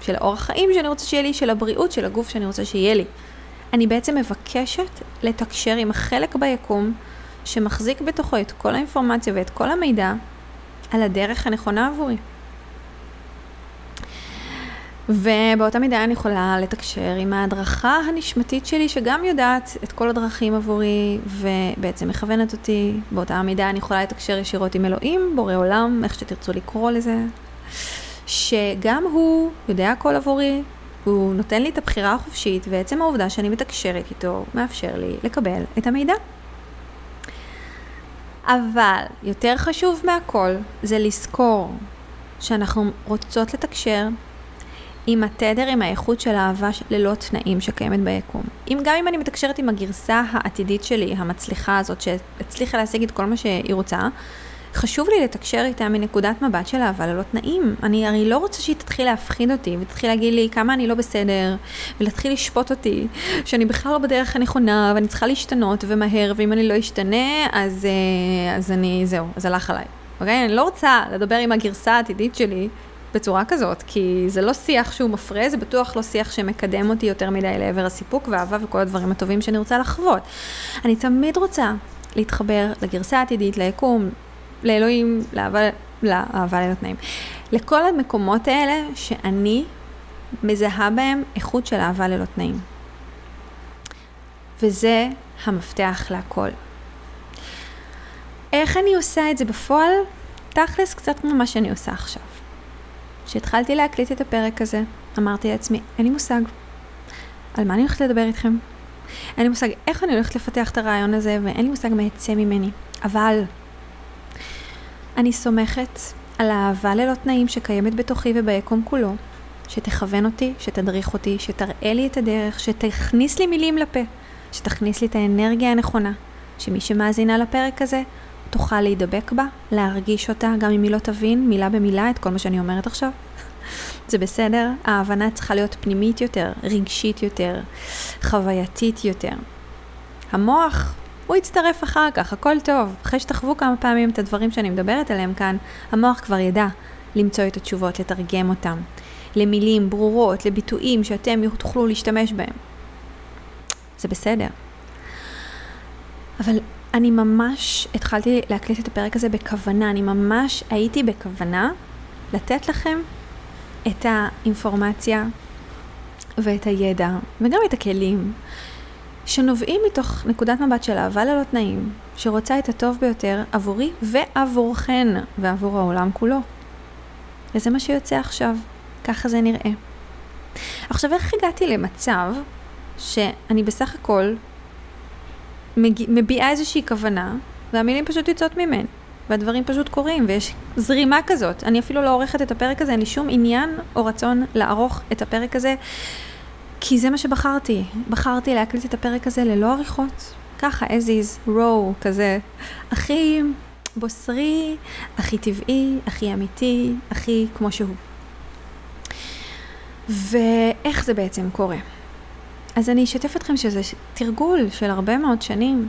של האורח חיים שאני רוצה שיהיה לי, של הבריאות של הגוף שאני רוצה שיהיה לי. אני בעצם מבקשת לתקשר עם החלק ביקום שמחזיק בתוכו את כל האינפורמציה ואת כל המידע על הדרך הנכונה עבורי. ובאותה מידה אני יכולה לתקשר עם ההדרכה הנשמתית שלי, שגם יודעת את כל הדרכים עבורי, ובעצם מכוונת אותי. באותה מידה אני יכולה לתקשר ישירות עם אלוהים, בורא עולם, איך שתרצו לקרוא לזה, שגם הוא יודע הכל עבורי, הוא נותן לי את הבחירה החופשית, ועצם העובדה שאני מתקשרת איתו, מאפשר לי לקבל את המידע. אבל יותר חשוב מהכל זה לזכור שאנחנו רוצות לתקשר עם התדר, עם האיכות של האהבה ללא תנאים שקיימת ביקום. אם גם אם אני מתקשרת עם הגרסה העתידית שלי, המצליחה הזאת, שהצליחה להשיג את כל מה שהיא רוצה, חשוב לי לתקשר איתה מנקודת מבט של אהבה ללא תנאים. אני הרי לא רוצה שהיא תתחיל להפחיד אותי, ותתחיל להגיד לי כמה אני לא בסדר, ולהתחיל לשפוט אותי, שאני בכלל לא בדרך הנכונה, ואני צריכה להשתנות ומהר, ואם אני לא אשתנה, אז, אה, אז אני, זהו, אז הלך עליי. אוקיי? אני לא רוצה לדבר עם הגרסה העתידית שלי בצורה כזאת, כי זה לא שיח שהוא מפרה, זה בטוח לא שיח שמקדם אותי יותר מדי לעבר הסיפוק והאהבה וכל הדברים הטובים שאני רוצה לחוות. אני תמיד רוצה להתחבר לגרסה העתידית, ליקום, לאלוהים, לאהבה, ללא תנאים. לכל המקומות האלה שאני מזהה בהם איכות של אהבה ללא תנאים. וזה המפתח להכל. איך אני עושה את זה בפועל? תכלס קצת כמו מה שאני עושה עכשיו. כשהתחלתי להקליט את הפרק הזה, אמרתי לעצמי, אין לי מושג על מה אני הולכת לדבר איתכם. אין לי מושג איך אני הולכת לפתח את הרעיון הזה, ואין לי מושג מה יצא ממני. אבל אני סומכת על האהבה ללא תנאים שקיימת בתוכי וביקום כולו, שתכוון אותי, שתדריך אותי, שתראה לי את הדרך, שתכניס לי מילים לפה, שתכניס לי את האנרגיה הנכונה, שמי שמאזינה לפרק הזה תוכל להידבק בה, להרגיש אותה, גם אם היא לא תבין מילה במילה את כל מה שאני אומרת עכשיו. זה בסדר, ההבנה צריכה להיות פנימית יותר, רגשית יותר, חווייתית יותר. המוח, הוא יצטרף אחר כך, הכל טוב. אחרי שתחוו כמה פעמים את הדברים שאני מדברת עליהם כאן, המוח כבר ידע למצוא את התשובות, לתרגם אותם, למילים ברורות, לביטויים שאתם תוכלו להשתמש בהם. זה בסדר. אבל אני ממש התחלתי להקליט את הפרק הזה בכוונה, אני ממש הייתי בכוונה לתת לכם את האינפורמציה ואת הידע וגם את הכלים שנובעים מתוך נקודת מבט של אהבה ללא תנאים, שרוצה את הטוב ביותר עבורי ועבורכן ועבור העולם כולו. וזה מה שיוצא עכשיו, ככה זה נראה. עכשיו, איך הגעתי למצב שאני בסך הכל מביעה איזושהי כוונה, והמילים פשוט יוצאות ממני, והדברים פשוט קורים, ויש זרימה כזאת. אני אפילו לא עורכת את הפרק הזה, אין לי שום עניין או רצון לערוך את הפרק הזה, כי זה מה שבחרתי. בחרתי להקליט את הפרק הזה ללא עריכות, ככה, as is, row, כזה, הכי בוסרי, הכי טבעי, הכי אמיתי, הכי כמו שהוא. ואיך זה בעצם קורה? אז אני אשתף אתכם שזה תרגול של הרבה מאוד שנים.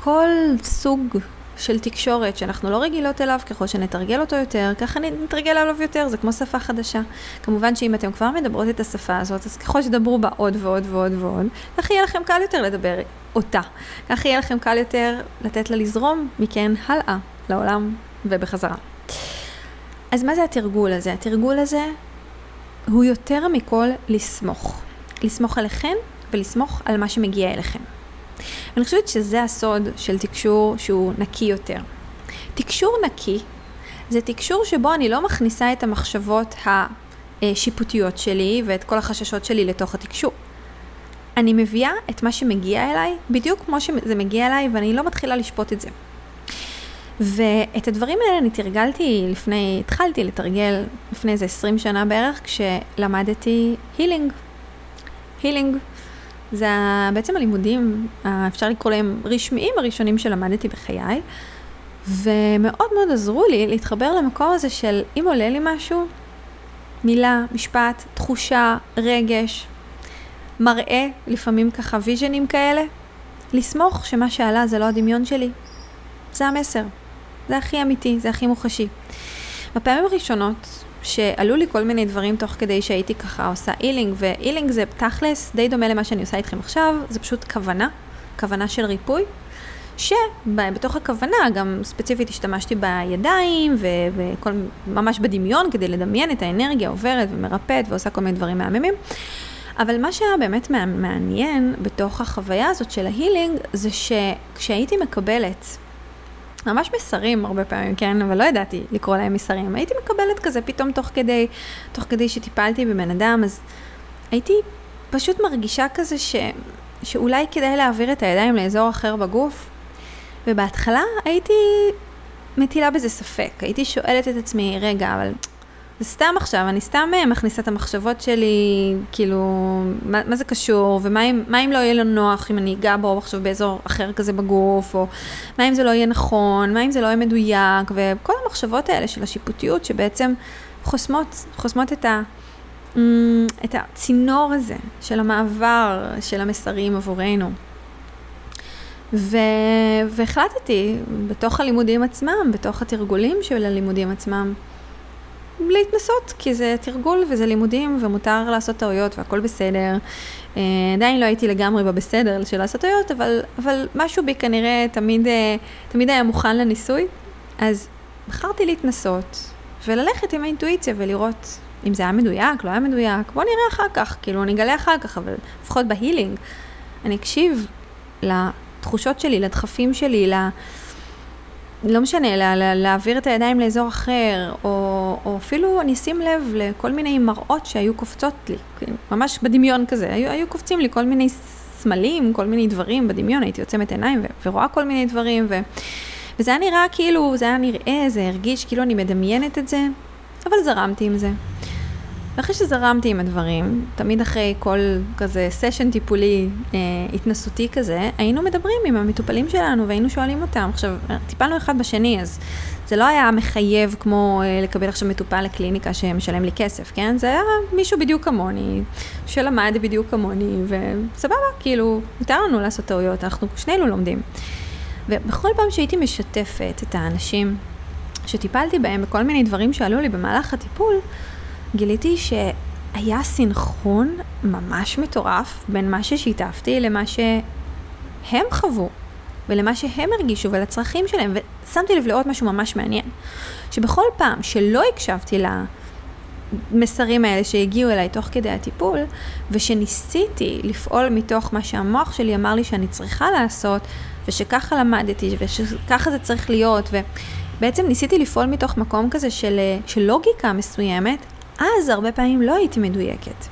כל סוג של תקשורת שאנחנו לא רגילות אליו, ככל שנתרגל אותו יותר, ככה נתרגל עליו יותר, זה כמו שפה חדשה. כמובן שאם אתם כבר מדברות את השפה הזאת, אז ככל שתדברו בה עוד ועוד ועוד ועוד, כך יהיה לכם קל יותר לדבר אותה. כך יהיה לכם קל יותר לתת לה לזרום מכן הלאה לעולם ובחזרה. אז מה זה התרגול הזה? התרגול הזה הוא יותר מכל לסמוך. לסמוך עליכם ולסמוך על מה שמגיע אליכם. אני חושבת שזה הסוד של תקשור שהוא נקי יותר. תקשור נקי זה תקשור שבו אני לא מכניסה את המחשבות השיפוטיות שלי ואת כל החששות שלי לתוך התקשור. אני מביאה את מה שמגיע אליי בדיוק כמו שזה מגיע אליי ואני לא מתחילה לשפוט את זה. ואת הדברים האלה אני תרגלתי לפני, התחלתי לתרגל לפני איזה 20 שנה בערך כשלמדתי הילינג. הילינג זה בעצם הלימודים, אפשר לקרוא להם רשמיים הראשונים שלמדתי בחיי, ומאוד מאוד עזרו לי להתחבר למקום הזה של אם עולה לי משהו, מילה, משפט, תחושה, רגש, מראה, לפעמים ככה ויז'נים כאלה, לסמוך שמה שעלה זה לא הדמיון שלי. זה המסר. זה הכי אמיתי, זה הכי מוחשי. בפעמים הראשונות שעלו לי כל מיני דברים תוך כדי שהייתי ככה עושה אילינג, ואילינג זה תכלס די דומה למה שאני עושה איתכם עכשיו, זה פשוט כוונה, כוונה של ריפוי, שבתוך הכוונה גם ספציפית השתמשתי בידיים וכל, ממש בדמיון כדי לדמיין את האנרגיה עוברת ומרפאת ועושה כל מיני דברים מהממים. אבל מה שהיה באמת מעניין בתוך החוויה הזאת של ההילינג, זה שכשהייתי מקבלת ממש מסרים הרבה פעמים, כן, אבל לא ידעתי לקרוא להם מסרים. הייתי מקבלת כזה פתאום תוך כדי, תוך כדי שטיפלתי בבן אדם, אז הייתי פשוט מרגישה כזה ש, שאולי כדאי להעביר את הידיים לאזור אחר בגוף. ובהתחלה הייתי מטילה בזה ספק. הייתי שואלת את עצמי, רגע, אבל סתם עכשיו, אני סתם אה, מכניסה את המחשבות שלי, כאילו, מה, מה זה קשור, ומה אם, אם לא יהיה לו נוח אם אני אגע בו עכשיו באזור אחר כזה בגוף, או מה אם זה לא יהיה נכון, מה אם זה לא יהיה מדויק, וכל המחשבות האלה של השיפוטיות שבעצם חוסמות, חוסמות את, ה, אמ, את הצינור הזה של המעבר של המסרים עבורנו. ו... והחלטתי בתוך הלימודים עצמם, בתוך התרגולים של הלימודים עצמם, להתנסות, כי זה תרגול וזה לימודים ומותר לעשות טעויות והכל בסדר. אה, עדיין לא הייתי לגמרי בבסדר של לעשות טעויות, אבל, אבל משהו בי כנראה תמיד, אה, תמיד היה מוכן לניסוי. אז בחרתי להתנסות וללכת עם האינטואיציה ולראות אם זה היה מדויק, לא היה מדויק, בוא נראה אחר כך, כאילו נגלה אחר כך, אבל לפחות בהילינג, אני אקשיב לתחושות שלי, לדחפים שלי, ל... לא משנה, לה, לה, להעביר את הידיים לאזור אחר, או, או אפילו אני אשים לב לכל מיני מראות שהיו קופצות לי, כן, ממש בדמיון כזה, היו, היו קופצים לי כל מיני סמלים, כל מיני דברים בדמיון, הייתי עוצמת עיניים ו, ורואה כל מיני דברים, ו, וזה היה נראה כאילו, זה היה נראה, זה הרגיש כאילו אני מדמיינת את זה, אבל זרמתי עם זה. ואחרי שזרמתי עם הדברים, תמיד אחרי כל כזה סשן טיפולי אה, התנסותי כזה, היינו מדברים עם המטופלים שלנו והיינו שואלים אותם. עכשיו, טיפלנו אחד בשני, אז זה לא היה מחייב כמו אה, לקבל עכשיו מטופל לקליניקה שמשלם לי כסף, כן? זה היה מישהו בדיוק כמוני, שלמד בדיוק כמוני, וסבבה, כאילו, מותר לנו לעשות טעויות, אנחנו שנינו לומדים. ובכל פעם שהייתי משתפת את האנשים שטיפלתי בהם בכל מיני דברים שעלו לי במהלך הטיפול, גיליתי שהיה סינכרון ממש מטורף בין מה ששיתפתי למה שהם חוו ולמה שהם הרגישו ולצרכים שלהם, ושמתי לב לעוד משהו ממש מעניין, שבכל פעם שלא הקשבתי למסרים האלה שהגיעו אליי תוך כדי הטיפול, ושניסיתי לפעול מתוך מה שהמוח שלי אמר לי שאני צריכה לעשות, ושככה למדתי, ושככה זה צריך להיות, ובעצם ניסיתי לפעול מתוך מקום כזה של, של לוגיקה מסוימת, אז הרבה פעמים לא הייתי מדויקת.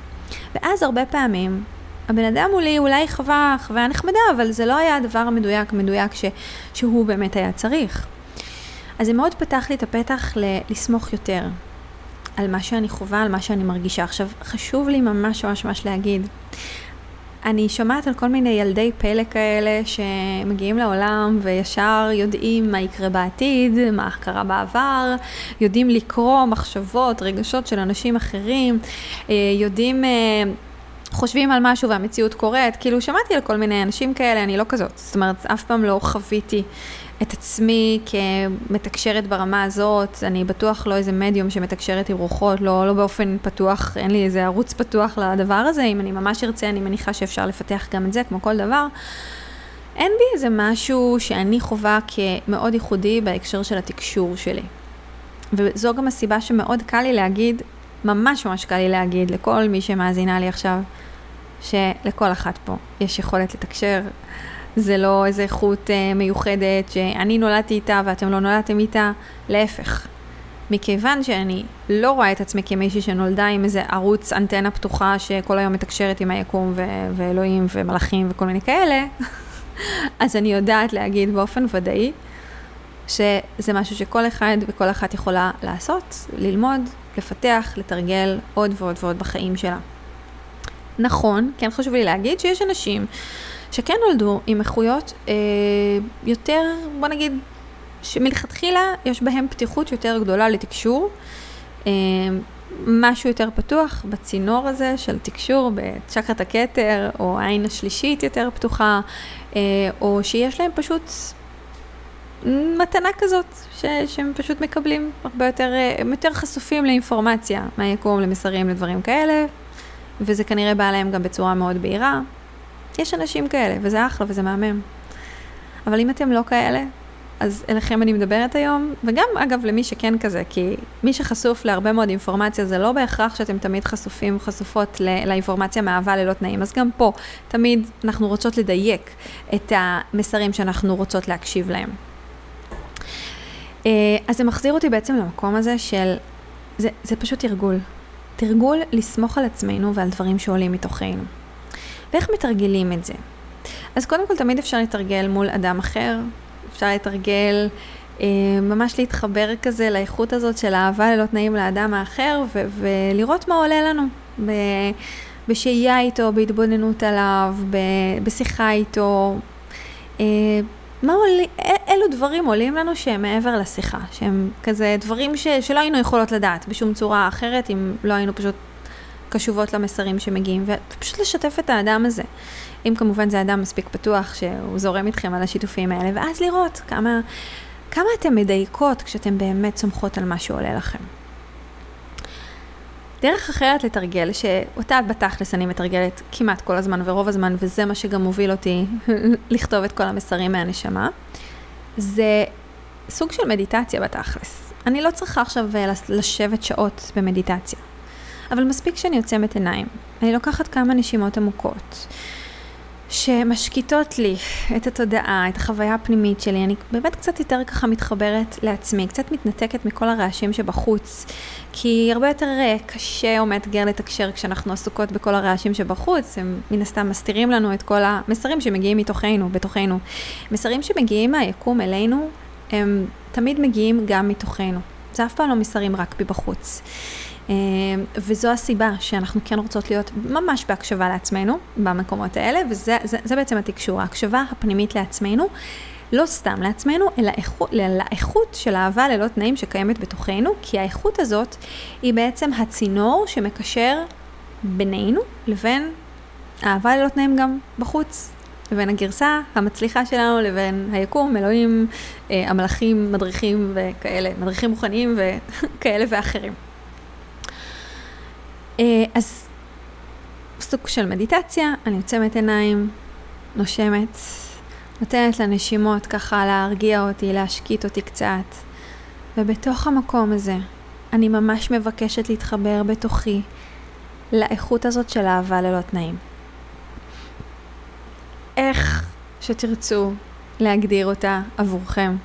ואז הרבה פעמים הבן אדם מולי אולי חווה חוויה נחמדה, אבל זה לא היה הדבר המדויק, מדויק ש, שהוא באמת היה צריך. אז זה מאוד פתח לי את הפתח ל- לסמוך יותר על מה שאני חווה, על מה שאני מרגישה. עכשיו, חשוב לי ממש ממש ממש להגיד, אני שומעת על כל מיני ילדי פלא כאלה שמגיעים לעולם וישר יודעים מה יקרה בעתיד, מה קרה בעבר, יודעים לקרוא מחשבות, רגשות של אנשים אחרים, אה, יודעים... אה, חושבים על משהו והמציאות קורית, כאילו שמעתי על כל מיני אנשים כאלה, אני לא כזאת. זאת אומרת, אף פעם לא חוויתי את עצמי כמתקשרת ברמה הזאת, אני בטוח לא איזה מדיום שמתקשרת עם רוחות, לא, לא באופן פתוח, אין לי איזה ערוץ פתוח לדבר הזה, אם אני ממש ארצה, אני מניחה שאפשר לפתח גם את זה, כמו כל דבר. אין בי איזה משהו שאני חווה כמאוד ייחודי בהקשר של התקשור שלי. וזו גם הסיבה שמאוד קל לי להגיד, ממש ממש קל לי להגיד לכל מי שמאזינה לי עכשיו, שלכל אחת פה יש יכולת לתקשר. זה לא איזה איכות אה, מיוחדת שאני נולדתי איתה ואתם לא נולדתם איתה, להפך. מכיוון שאני לא רואה את עצמי כמישהי שנולדה עם איזה ערוץ אנטנה פתוחה שכל היום מתקשרת עם היקום ו- ואלוהים ומלאכים וכל מיני כאלה, אז אני יודעת להגיד באופן ודאי שזה משהו שכל אחד וכל אחת יכולה לעשות, ללמוד, לפתח, לתרגל עוד ועוד ועוד בחיים שלה. נכון, כן חשוב לי להגיד שיש אנשים שכן נולדו עם איכויות אה, יותר, בוא נגיד, שמלכתחילה יש בהם פתיחות יותר גדולה לתקשור. אה, משהו יותר פתוח בצינור הזה של תקשור בצ'קרת הכתר, או העין השלישית יותר פתוחה, אה, או שיש להם פשוט מתנה כזאת, ש, שהם פשוט מקבלים הרבה יותר, אה, הם יותר חשופים לאינפורמציה מהיקום, למסרים, לדברים כאלה, וזה כנראה בא להם גם בצורה מאוד בהירה. יש אנשים כאלה, וזה אחלה וזה מהמם. אבל אם אתם לא כאלה, אז אליכם אני מדברת היום, וגם אגב למי שכן כזה, כי מי שחשוף להרבה מאוד אינפורמציה, זה לא בהכרח שאתם תמיד חשופים, חשופות לאינפורמציה מאהבה ללא תנאים, אז גם פה, תמיד אנחנו רוצות לדייק את המסרים שאנחנו רוצות להקשיב להם. אה, אז זה מחזיר אותי בעצם למקום הזה של, זה, זה פשוט תרגול. תרגול לסמוך על עצמנו ועל דברים שעולים מתוכנו. ואיך מתרגלים את זה? אז קודם כל תמיד אפשר לתרגל מול אדם אחר, אפשר לתרגל, אה, ממש להתחבר כזה לאיכות הזאת של אהבה ללא תנאים לאדם האחר, ו- ולראות מה עולה לנו. ב- בשהייה איתו, בהתבוננות עליו, ב- בשיחה איתו. אה, מה עולים, אילו דברים עולים לנו שהם מעבר לשיחה, שהם כזה דברים ש, שלא היינו יכולות לדעת בשום צורה אחרת, אם לא היינו פשוט קשובות למסרים שמגיעים, ופשוט לשתף את האדם הזה. אם כמובן זה אדם מספיק פתוח שהוא זורם איתכם על השיתופים האלה, ואז לראות כמה, כמה אתן מדייקות כשאתן באמת סומכות על מה שעולה לכם. דרך אחרת לתרגל, שאותה בתכלס אני מתרגלת כמעט כל הזמן ורוב הזמן, וזה מה שגם מוביל אותי לכתוב את כל המסרים מהנשמה, זה סוג של מדיטציה בתכלס. אני לא צריכה עכשיו אה, לשבת שעות במדיטציה, אבל מספיק שאני עוצמת עיניים. אני לוקחת כמה נשימות עמוקות. שמשקיטות לי את התודעה, את החוויה הפנימית שלי. אני באמת קצת יותר ככה מתחברת לעצמי, קצת מתנתקת מכל הרעשים שבחוץ, כי הרבה יותר אה, קשה או מאתגר לתקשר כשאנחנו עסוקות בכל הרעשים שבחוץ, הם מן הסתם מסתירים לנו את כל המסרים שמגיעים מתוכנו, בתוכנו. מסרים שמגיעים מהיקום אלינו, הם תמיד מגיעים גם מתוכנו. זה אף פעם לא מסרים רק מבחוץ. אה, וזו הסיבה שאנחנו כן רוצות להיות ממש בהקשבה לעצמנו במקומות האלה, וזה זה, זה בעצם התקשור, ההקשבה הפנימית לעצמנו, לא סתם לעצמנו, אלא איכות, לאיכות של אהבה ללא תנאים שקיימת בתוכנו, כי האיכות הזאת היא בעצם הצינור שמקשר בינינו לבין אהבה ללא תנאים גם בחוץ. לבין הגרסה המצליחה שלנו לבין היקום, אלוהים, אה, המלאכים, מדריכים וכאלה, מדריכים מוכנים וכאלה ואחרים. אה, אז סוג של מדיטציה, אני עוצמת עיניים, נושמת, נותנת לנשימות ככה להרגיע אותי, להשקיט אותי קצת. ובתוך המקום הזה, אני ממש מבקשת להתחבר בתוכי לאיכות הזאת של אהבה ללא תנאים. איך שתרצו להגדיר אותה עבורכם.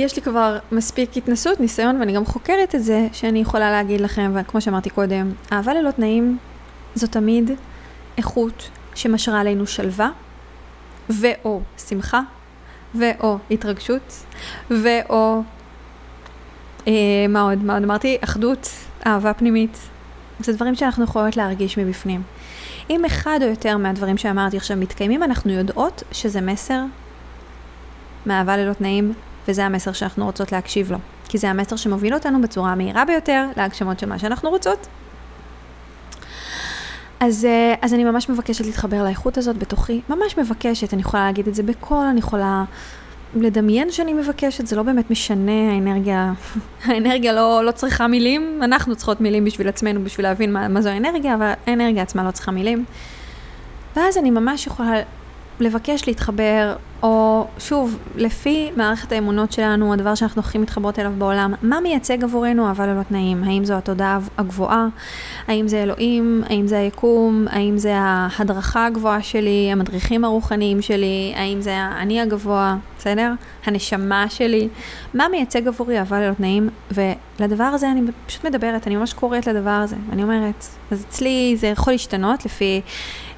יש לי כבר מספיק התנסות, ניסיון, ואני גם חוקרת את זה, שאני יכולה להגיד לכם, וכמו שאמרתי קודם, אהבה ללא תנאים זו תמיד איכות שמשרה עלינו שלווה, ואו שמחה, ואו התרגשות, ואו, אה, מה עוד, מה עוד אמרתי? אחדות, אהבה פנימית. זה דברים שאנחנו יכולות להרגיש מבפנים. אם אחד או יותר מהדברים שאמרתי עכשיו מתקיימים, אנחנו יודעות שזה מסר מאהבה ללא תנאים וזה המסר שאנחנו רוצות להקשיב לו. כי זה המסר שמוביל אותנו בצורה המהירה ביותר להגשמות של מה שאנחנו רוצות. אז, אה, אז אני ממש מבקשת להתחבר לאיכות הזאת בתוכי, ממש מבקשת, אני יכולה להגיד את זה בקול, אני יכולה לדמיין שאני מבקשת, זה לא באמת משנה, האנרגיה, האנרגיה לא, לא צריכה מילים, אנחנו צריכות מילים בשביל עצמנו, בשביל להבין מה, מה זו האנרגיה, אבל האנרגיה עצמה לא צריכה מילים. ואז אני ממש יכולה לבקש להתחבר, או שוב, לפי מערכת האמונות שלנו, הדבר שאנחנו הכי מתחברות אליו בעולם, מה מייצג עבורנו אהבה ללא תנאים? האם זו התודעה הגבוהה? האם זה אלוהים? האם זה היקום? האם זה ההדרכה הגבוהה שלי? המדריכים הרוחניים שלי? האם זה האני הגבוה? בסדר? הנשמה שלי? מה מייצג עבורי אהבה ללא תנאים? ולדבר הזה אני פשוט מדברת, אני ממש קוראת לדבר הזה. אני אומרת, אז אצלי זה יכול להשתנות לפי...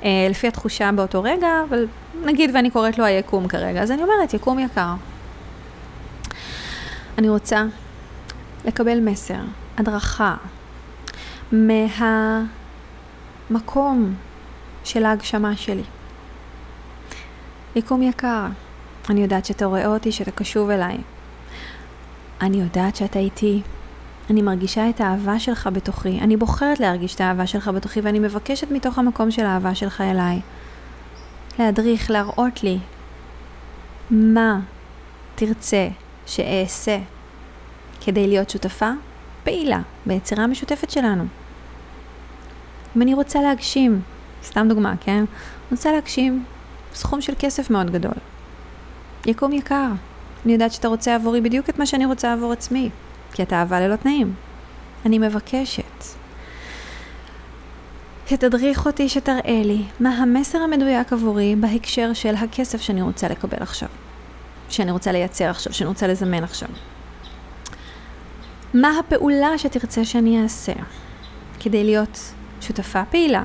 אה, לפי התחושה באותו רגע, אבל נגיד ואני קוראת לו היקום כרגע, אז אני אומרת, יקום יקר. אני רוצה לקבל מסר, הדרכה, מהמקום של ההגשמה שלי. יקום יקר, אני יודעת שאתה רואה אותי, שאתה קשוב אליי. אני יודעת שאתה איתי. אני מרגישה את האהבה שלך בתוכי. אני בוחרת להרגיש את האהבה שלך בתוכי, ואני מבקשת מתוך המקום של האהבה שלך אליי. להדריך, להראות לי מה תרצה שאעשה כדי להיות שותפה פעילה ביצירה המשותפת שלנו. אם אני רוצה להגשים, סתם דוגמה, כן? רוצה להגשים סכום של כסף מאוד גדול. יקום יקר. אני יודעת שאתה רוצה עבורי בדיוק את מה שאני רוצה עבור עצמי. כי אתה אהבה ללא תנאים. אני מבקשת שתדריך אותי, שתראה לי מה המסר המדויק עבורי בהקשר של הכסף שאני רוצה לקבל עכשיו, שאני רוצה לייצר עכשיו, שאני רוצה לזמן עכשיו. מה הפעולה שתרצה שאני אעשה כדי להיות שותפה פעילה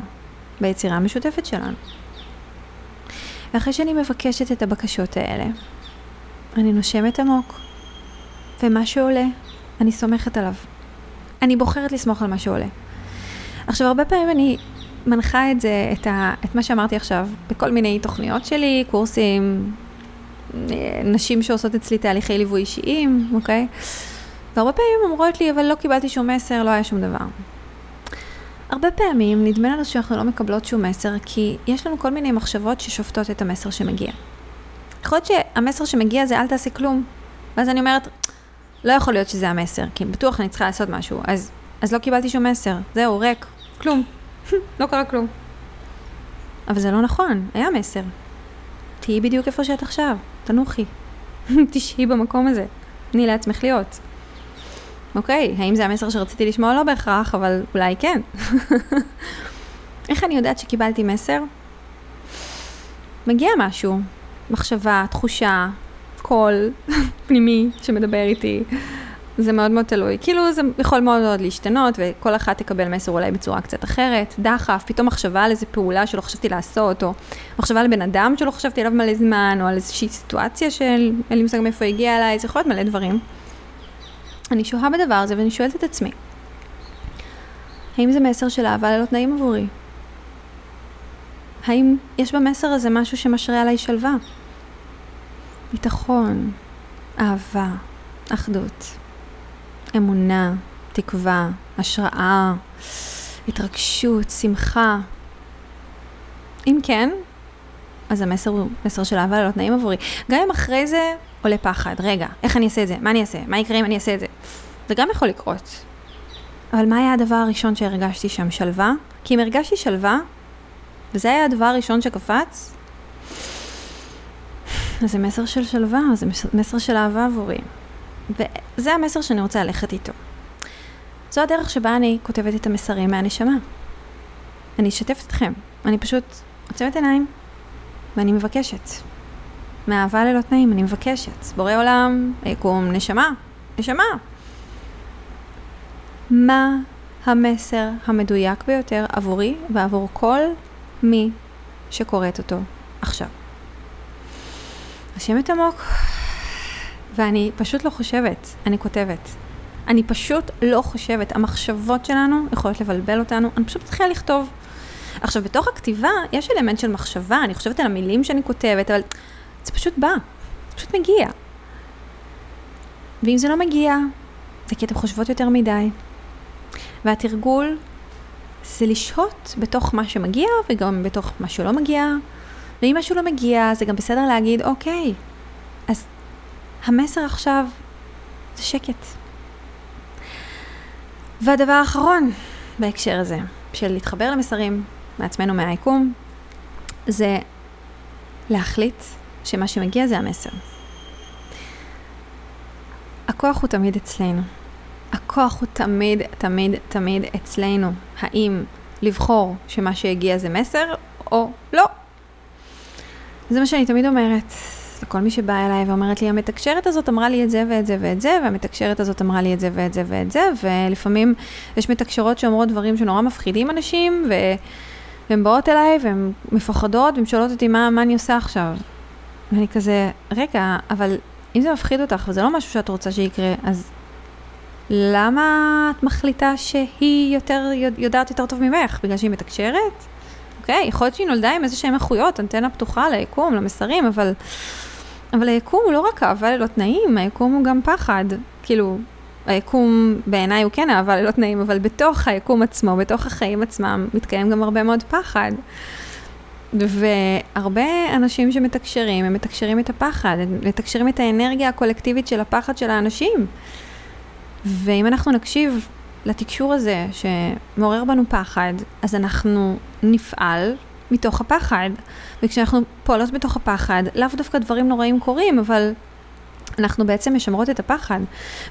ביצירה המשותפת שלנו. ואחרי שאני מבקשת את הבקשות האלה, אני נושמת עמוק, ומה שעולה אני סומכת עליו. אני בוחרת לסמוך על מה שעולה. עכשיו, הרבה פעמים אני מנחה את זה, את, ה, את מה שאמרתי עכשיו, בכל מיני תוכניות שלי, קורסים, נשים שעושות אצלי תהליכי ליווי אישיים, אוקיי? והרבה פעמים אומרות לי, אבל לא קיבלתי שום מסר, לא היה שום דבר. הרבה פעמים נדמה לנו שאנחנו לא מקבלות שום מסר, כי יש לנו כל מיני מחשבות ששופטות את המסר שמגיע. יכול להיות שהמסר שמגיע זה אל תעשי כלום, ואז אני אומרת, לא יכול להיות שזה המסר, כי בטוח אני צריכה לעשות משהו. אז, אז לא קיבלתי שום מסר, זהו, ריק, כלום. לא קרה כלום. אבל זה לא נכון, היה מסר. תהיי בדיוק איפה שאת עכשיו, תנוחי. תשהי במקום הזה. תני לעצמך להיות. אוקיי, האם זה המסר שרציתי לשמוע? לא בהכרח, אבל אולי כן. איך אני יודעת שקיבלתי מסר? מגיע משהו, מחשבה, תחושה, קול פנימי שמדבר איתי. זה מאוד מאוד תלוי. כאילו זה יכול מאוד מאוד להשתנות, וכל אחת תקבל מסר אולי בצורה קצת אחרת. דחף, פתאום מחשבה על איזה פעולה שלא חשבתי לעשות, או מחשבה על בן אדם שלא חשבתי עליו מלא זמן, או על איזושהי סיטואציה של אין לי מושג מאיפה הגיע אליי, זה יכול להיות מלא דברים. אני שוהה בדבר הזה ואני שואלת את עצמי, האם זה מסר של אהבה ללא תנאים עבורי? האם יש במסר הזה משהו שמשרה עליי שלווה? ביטחון, אהבה, אחדות, אמונה, תקווה, השראה, התרגשות, שמחה. אם כן, אז המסר הוא מסר של אהבה ללא תנאים עבורי. גם אם אחרי זה עולה פחד, רגע, איך אני אעשה את זה? מה אני אעשה? מה יקרה אם אני אעשה את זה? זה גם יכול לקרות. אבל מה היה הדבר הראשון שהרגשתי שם? שלווה? כי אם הרגשתי שלווה, וזה היה הדבר הראשון שקפץ, אז זה מסר של שלווה, זה מסר של אהבה עבורי. וזה המסר שאני רוצה ללכת איתו. זו הדרך שבה אני כותבת את המסרים מהנשמה. אני אשתף אתכם. אני פשוט עוצמת עיניים, ואני מבקשת. מאהבה ללא תנאים, אני מבקשת. בורא עולם, יקום, נשמה, נשמה. מה המסר המדויק ביותר עבורי ועבור כל מי שקוראת אותו עכשיו? נשמת עמוק, ואני פשוט לא חושבת, אני כותבת. אני פשוט לא חושבת. המחשבות שלנו יכולות לבלבל אותנו, אני פשוט מתחילה לכתוב. עכשיו, בתוך הכתיבה יש אלמנט של מחשבה, אני חושבת על המילים שאני כותבת, אבל זה פשוט בא, זה פשוט מגיע. ואם זה לא מגיע, זה כי אתן חושבות יותר מדי. והתרגול זה לשהות בתוך מה שמגיע וגם בתוך מה שלא מגיע. ואם משהו לא מגיע, זה גם בסדר להגיד, אוקיי, המסר עכשיו זה שקט. והדבר האחרון בהקשר הזה, של להתחבר למסרים מעצמנו מהיקום, זה להחליט שמה שמגיע זה המסר. הכוח הוא תמיד אצלנו. הכוח הוא תמיד, תמיד, תמיד אצלנו. האם לבחור שמה שהגיע זה מסר או לא? זה מה שאני תמיד אומרת לכל מי שבא אליי ואומרת לי, המתקשרת הזאת אמרה לי את זה ואת זה ואת זה, והמתקשרת הזאת אמרה לי את זה ואת זה ואת זה, ולפעמים יש מתקשרות שאומרות דברים שנורא מפחידים אנשים, ו... והן באות אליי והן מפחדות, והן שואלות אותי מה, מה אני עושה עכשיו. ואני כזה, רגע, אבל אם זה מפחיד אותך וזה לא משהו שאת רוצה שיקרה, אז למה את מחליטה שהיא יותר, יודעת יותר טוב ממך? בגלל שהיא מתקשרת? אוקיי, יכול להיות שהיא נולדה עם איזה שהן איכויות, אנטנה פתוחה ליקום, למסרים, אבל, אבל היקום הוא לא רק אהבה ללא תנאים, היקום הוא גם פחד. כאילו, היקום בעיניי הוא כן אהבה ללא תנאים, אבל בתוך היקום עצמו, בתוך החיים עצמם, מתקיים גם הרבה מאוד פחד. והרבה אנשים שמתקשרים, הם מתקשרים את הפחד, הם מתקשרים את האנרגיה הקולקטיבית של הפחד של האנשים. ואם אנחנו נקשיב לתקשור הזה שמעורר בנו פחד, אז אנחנו נפעל מתוך הפחד. וכשאנחנו פועלות מתוך הפחד, לאו דווקא דברים נוראים קורים, אבל אנחנו בעצם משמרות את הפחד,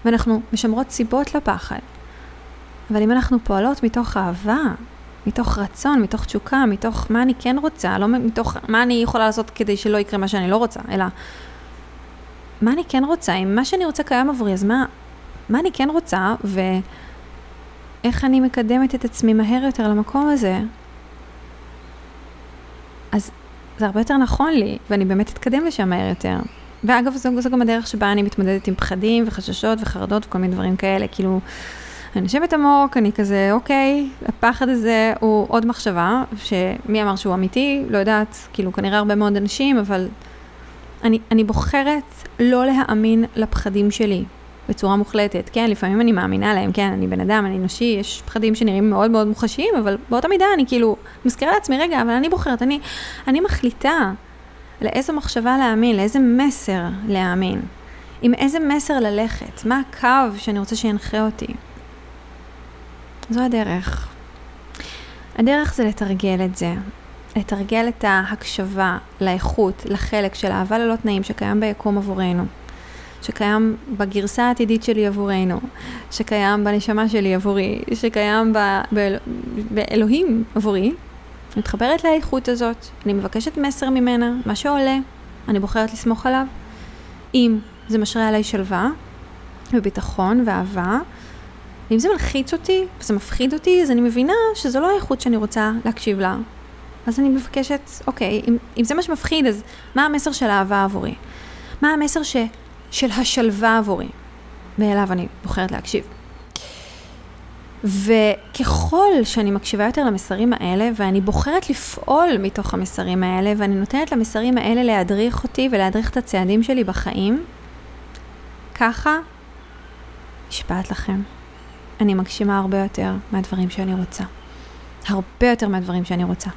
ואנחנו משמרות סיבות לפחד. אבל אם אנחנו פועלות מתוך אהבה, מתוך רצון, מתוך תשוקה, מתוך מה אני כן רוצה, לא מתוך מה אני יכולה לעשות כדי שלא יקרה מה שאני לא רוצה, אלא מה אני כן רוצה, אם מה שאני רוצה קיים עבורי, אז מה, מה אני כן רוצה, ואיך אני מקדמת את עצמי מהר יותר למקום הזה, אז זה הרבה יותר נכון לי, ואני באמת אתקדם לשם מהר יותר. ואגב, זו, זו גם הדרך שבה אני מתמודדת עם פחדים וחששות וחרדות וכל מיני דברים כאלה, כאילו, אני נושמת עמוק, אני כזה, אוקיי, הפחד הזה הוא עוד מחשבה, שמי אמר שהוא אמיתי, לא יודעת, כאילו, כנראה הרבה מאוד אנשים, אבל אני, אני בוחרת לא להאמין לפחדים שלי. בצורה מוחלטת. כן, לפעמים אני מאמינה להם, כן, אני בן אדם, אני אנושי, יש פחדים שנראים מאוד מאוד מוחשיים, אבל באותה מידה אני כאילו מזכירה לעצמי, רגע, אבל אני בוחרת, אני, אני מחליטה לאיזו מחשבה להאמין, לאיזה מסר להאמין, עם איזה מסר ללכת, מה הקו שאני רוצה שינחה אותי. זו הדרך. הדרך זה לתרגל את זה, לתרגל את ההקשבה לאיכות, לחלק של אהבה ללא תנאים שקיים ביקום עבורנו. שקיים בגרסה העתידית שלי עבורנו, שקיים בנשמה שלי עבורי, שקיים ב- באל- באלוהים עבורי, מתחברת לאיכות הזאת, אני מבקשת מסר ממנה, מה שעולה, אני בוחרת לסמוך עליו. אם זה משרה עליי שלווה וביטחון ואהבה, ואם זה מלחיץ אותי וזה מפחיד אותי, אז אני מבינה שזו לא האיכות שאני רוצה להקשיב לה. אז אני מבקשת, אוקיי, אם, אם זה מה שמפחיד, אז מה המסר של האהבה עבורי? מה המסר ש... של השלווה עבורי, ואליו אני בוחרת להקשיב. וככל שאני מקשיבה יותר למסרים האלה, ואני בוחרת לפעול מתוך המסרים האלה, ואני נותנת למסרים האלה להדריך אותי ולהדריך את הצעדים שלי בחיים, ככה נשבעת לכם. אני מגשימה הרבה יותר מהדברים שאני רוצה. הרבה יותר מהדברים שאני רוצה.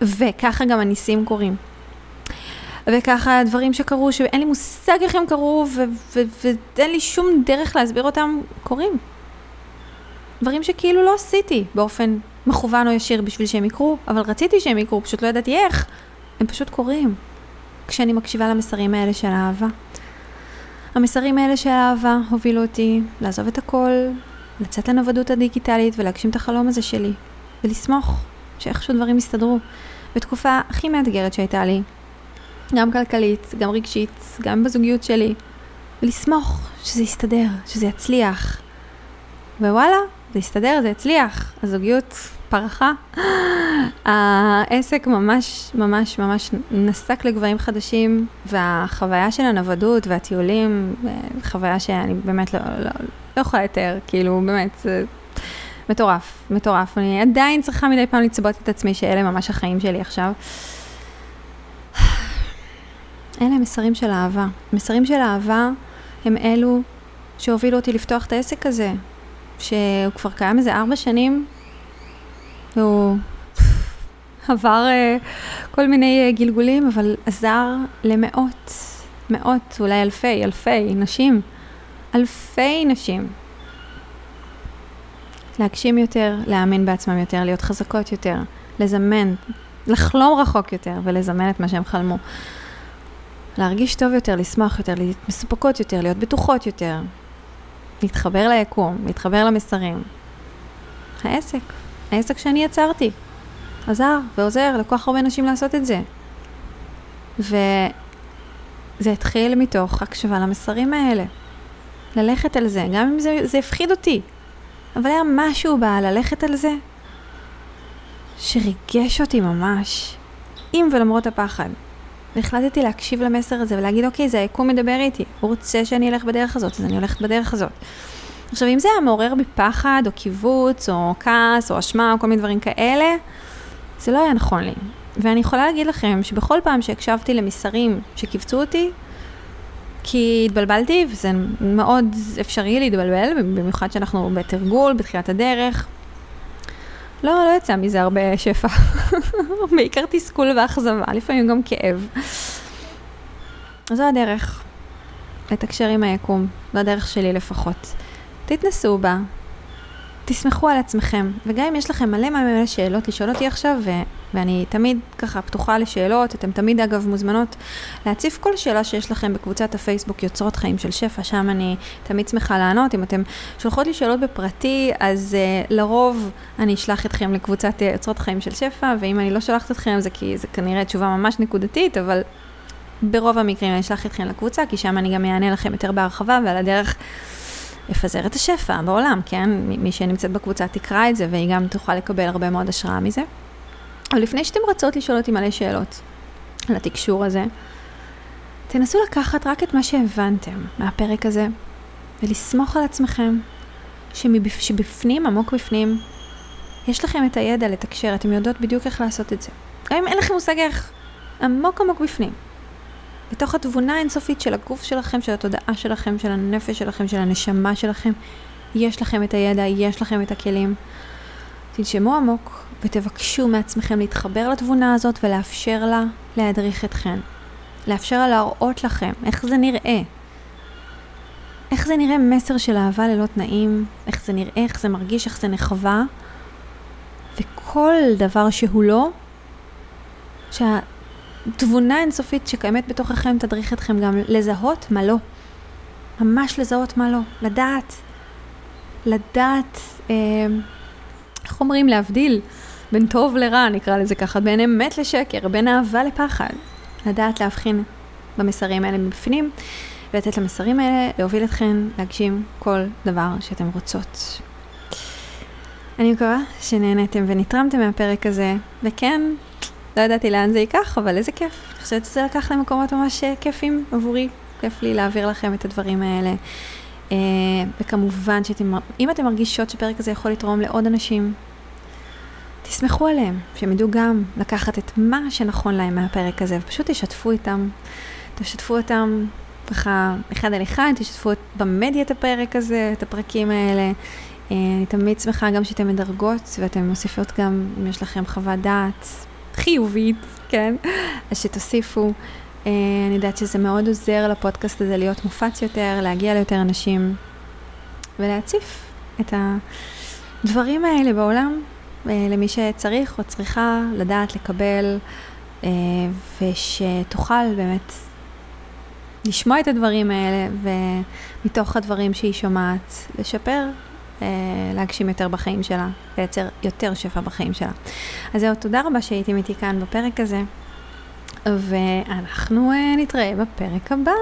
וככה גם הניסים קורים. וככה דברים שקרו, שאין לי מושג איך הם קרו, ואין לי שום דרך להסביר אותם, קורים. דברים שכאילו לא עשיתי באופן מכוון או ישיר בשביל שהם יקרו, אבל רציתי שהם יקרו, פשוט לא ידעתי איך. הם פשוט קורים. כשאני מקשיבה למסרים האלה של אהבה. המסרים האלה של אהבה הובילו אותי לעזוב את הכל, לצאת לנוודות הדיגיטלית ולהגשים את החלום הזה שלי, ולסמוך שאיכשהו דברים יסתדרו. בתקופה הכי מאתגרת שהייתה לי, גם כלכלית, גם רגשית, גם בזוגיות שלי, ולסמוך שזה יסתדר, שזה יצליח. ווואלה, זה יסתדר, זה יצליח. הזוגיות פרחה. העסק ממש ממש ממש נסק לגבהים חדשים, והחוויה של הנוודות והטיולים, חוויה שאני באמת לא, לא, לא יכולה לתאר, כאילו באמת, זה מטורף, מטורף. אני עדיין צריכה מדי פעם לצבות את עצמי שאלה ממש החיים שלי עכשיו. אלה מסרים של אהבה. מסרים של אהבה הם אלו שהובילו אותי לפתוח את העסק הזה, שהוא כבר קיים איזה ארבע שנים, והוא עבר uh, כל מיני uh, גלגולים, אבל עזר למאות, מאות, אולי אלפי, אלפי נשים, אלפי נשים. להגשים יותר, להאמין בעצמם יותר, להיות חזקות יותר, לזמן, לחלום רחוק יותר ולזמן את מה שהם חלמו. להרגיש טוב יותר, לשמוח יותר, להיות מסופקות יותר, להיות בטוחות יותר, להתחבר ליקום, להתחבר למסרים. העסק, העסק שאני יצרתי, עזר ועוזר לכל כך הרבה נשים לעשות את זה. וזה התחיל מתוך הקשבה למסרים האלה. ללכת על זה, גם אם זה, זה הפחיד אותי. אבל היה משהו בללכת על זה שריגש אותי ממש, עם ולמרות הפחד. והחלטתי להקשיב למסר הזה ולהגיד, אוקיי, זה היקום מדבר איתי, הוא רוצה שאני אלך בדרך הזאת, אז אני הולכת בדרך הזאת. עכשיו, אם זה היה מעורר בי פחד, או קיבוץ, או כעס, או אשמה, או כל מיני דברים כאלה, זה לא היה נכון לי. ואני יכולה להגיד לכם שבכל פעם שהקשבתי למסרים שקיבצו אותי, כי התבלבלתי, וזה מאוד אפשרי להתבלבל, במיוחד שאנחנו בתרגול, בתחילת הדרך. לא, לא יצא מזה הרבה שפע. בעיקר תסכול ואכזבה, לפעמים גם כאב. זו הדרך, לתקשר עם היקום, זו הדרך שלי לפחות. תתנסו בה, תסמכו על עצמכם, וגם אם יש לכם מלא מלא שאלות לשאול אותי עכשיו, ו- ואני תמיד ככה פתוחה לשאלות, אתם תמיד אגב מוזמנות להציף כל שאלה שיש לכם בקבוצת הפייסבוק יוצרות חיים של שפע, שם אני תמיד שמחה לענות. אם אתם שולחות לי שאלות בפרטי, אז uh, לרוב אני אשלח אתכם לקבוצת uh, יוצרות חיים של שפע, ואם אני לא שולחת אתכם זה כי זה כנראה תשובה ממש נקודתית, אבל ברוב המקרים אני אשלח אתכם לקבוצה, כי שם אני גם אענה לכם יותר בהרחבה, ועל הדרך... לפזר את השפע בעולם, כן? מי שנמצאת בקבוצה תקרא את זה והיא גם תוכל לקבל הרבה מאוד השראה מזה. אבל לפני שאתם רצות לשאול אותי מלא שאלות על התקשור הזה, תנסו לקחת רק את מה שהבנתם מהפרק הזה ולסמוך על עצמכם שמבפ... שבפנים, עמוק בפנים, יש לכם את הידע לתקשר, אתם יודעות בדיוק איך לעשות את זה. גם אם אין לכם מושג איך, עמוק עמוק בפנים. בתוך התבונה האינסופית של הגוף שלכם, של התודעה שלכם, של הנפש שלכם, של הנשמה שלכם, יש לכם את הידע, יש לכם את הכלים. תנשמו עמוק ותבקשו מעצמכם להתחבר לתבונה הזאת ולאפשר לה להדריך אתכם. לאפשר לה להראות לכם איך זה נראה. איך זה נראה מסר של אהבה ללא תנאים, איך זה נראה, איך זה מרגיש, איך זה נחווה. וכל דבר שהוא לא, שה... תבונה אינסופית שקיימת בתוככם תדריך אתכם גם לזהות מה לא. ממש לזהות מה לא. לדעת. לדעת, אה, איך אומרים? להבדיל בין טוב לרע, נקרא לזה ככה, בין אמת לשקר, בין אהבה לפחד. לדעת להבחין במסרים האלה מבפנים, ולתת למסרים האלה להוביל אתכם להגשים כל דבר שאתם רוצות. אני מקווה שנהניתם ונתרמתם מהפרק הזה, וכן, לא ידעתי לאן זה ייקח, אבל איזה כיף. אני חושבת שזה לקח למקומות ממש אה, כיפים עבורי. כיף לי להעביר לכם את הדברים האלה. Uh, וכמובן שאם אתם מרגישות שפרק הזה יכול לתרום לעוד אנשים, תסמכו עליהם, שהם ידעו גם לקחת את מה שנכון להם מהפרק הזה, ופשוט תשתפו איתם. תשתפו אותם ככה אחד על אחד, תשתפו במדיה את הפרק הזה, את הפרקים האלה. Uh, אני תמיד שמחה גם שאתם מדרגות, ואתם מוסיפות גם, אם יש לכם חוות דעת, חיובית, כן? אז שתוסיפו. Uh, אני יודעת שזה מאוד עוזר לפודקאסט הזה להיות מופץ יותר, להגיע ליותר אנשים ולהציף את הדברים האלה בעולם למי שצריך או צריכה לדעת לקבל uh, ושתוכל באמת לשמוע את הדברים האלה ומתוך הדברים שהיא שומעת לשפר אה, להגשים יותר בחיים שלה, לייצר יותר שפע בחיים שלה. אז זהו, תודה רבה שהייתם איתי כאן בפרק הזה, ואנחנו אה, נתראה בפרק הבא.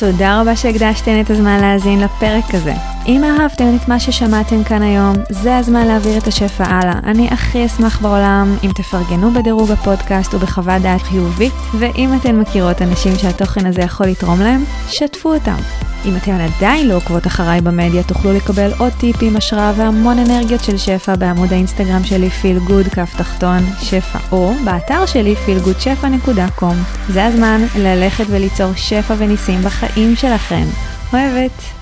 תודה רבה שהקדשתן את הזמן להאזין לפרק הזה. אם אהבתם את מה ששמעתם כאן היום, זה הזמן להעביר את השפע הלאה. אני הכי אשמח בעולם אם תפרגנו בדירוג הפודקאסט ובחוות דעת חיובית, ואם אתן מכירות אנשים שהתוכן הזה יכול לתרום להם, שתפו אותם. אם אתן עדיין לא עוקבות אחריי במדיה, תוכלו לקבל עוד טיפים, השראה והמון אנרגיות של שפע בעמוד האינסטגרם שלי פיל גוד כף תחתון שפע, או באתר שלי feelgoodשפע.com. זה הזמן ללכת וליצור שפע וניסים בחיים שלכם. אוהבת.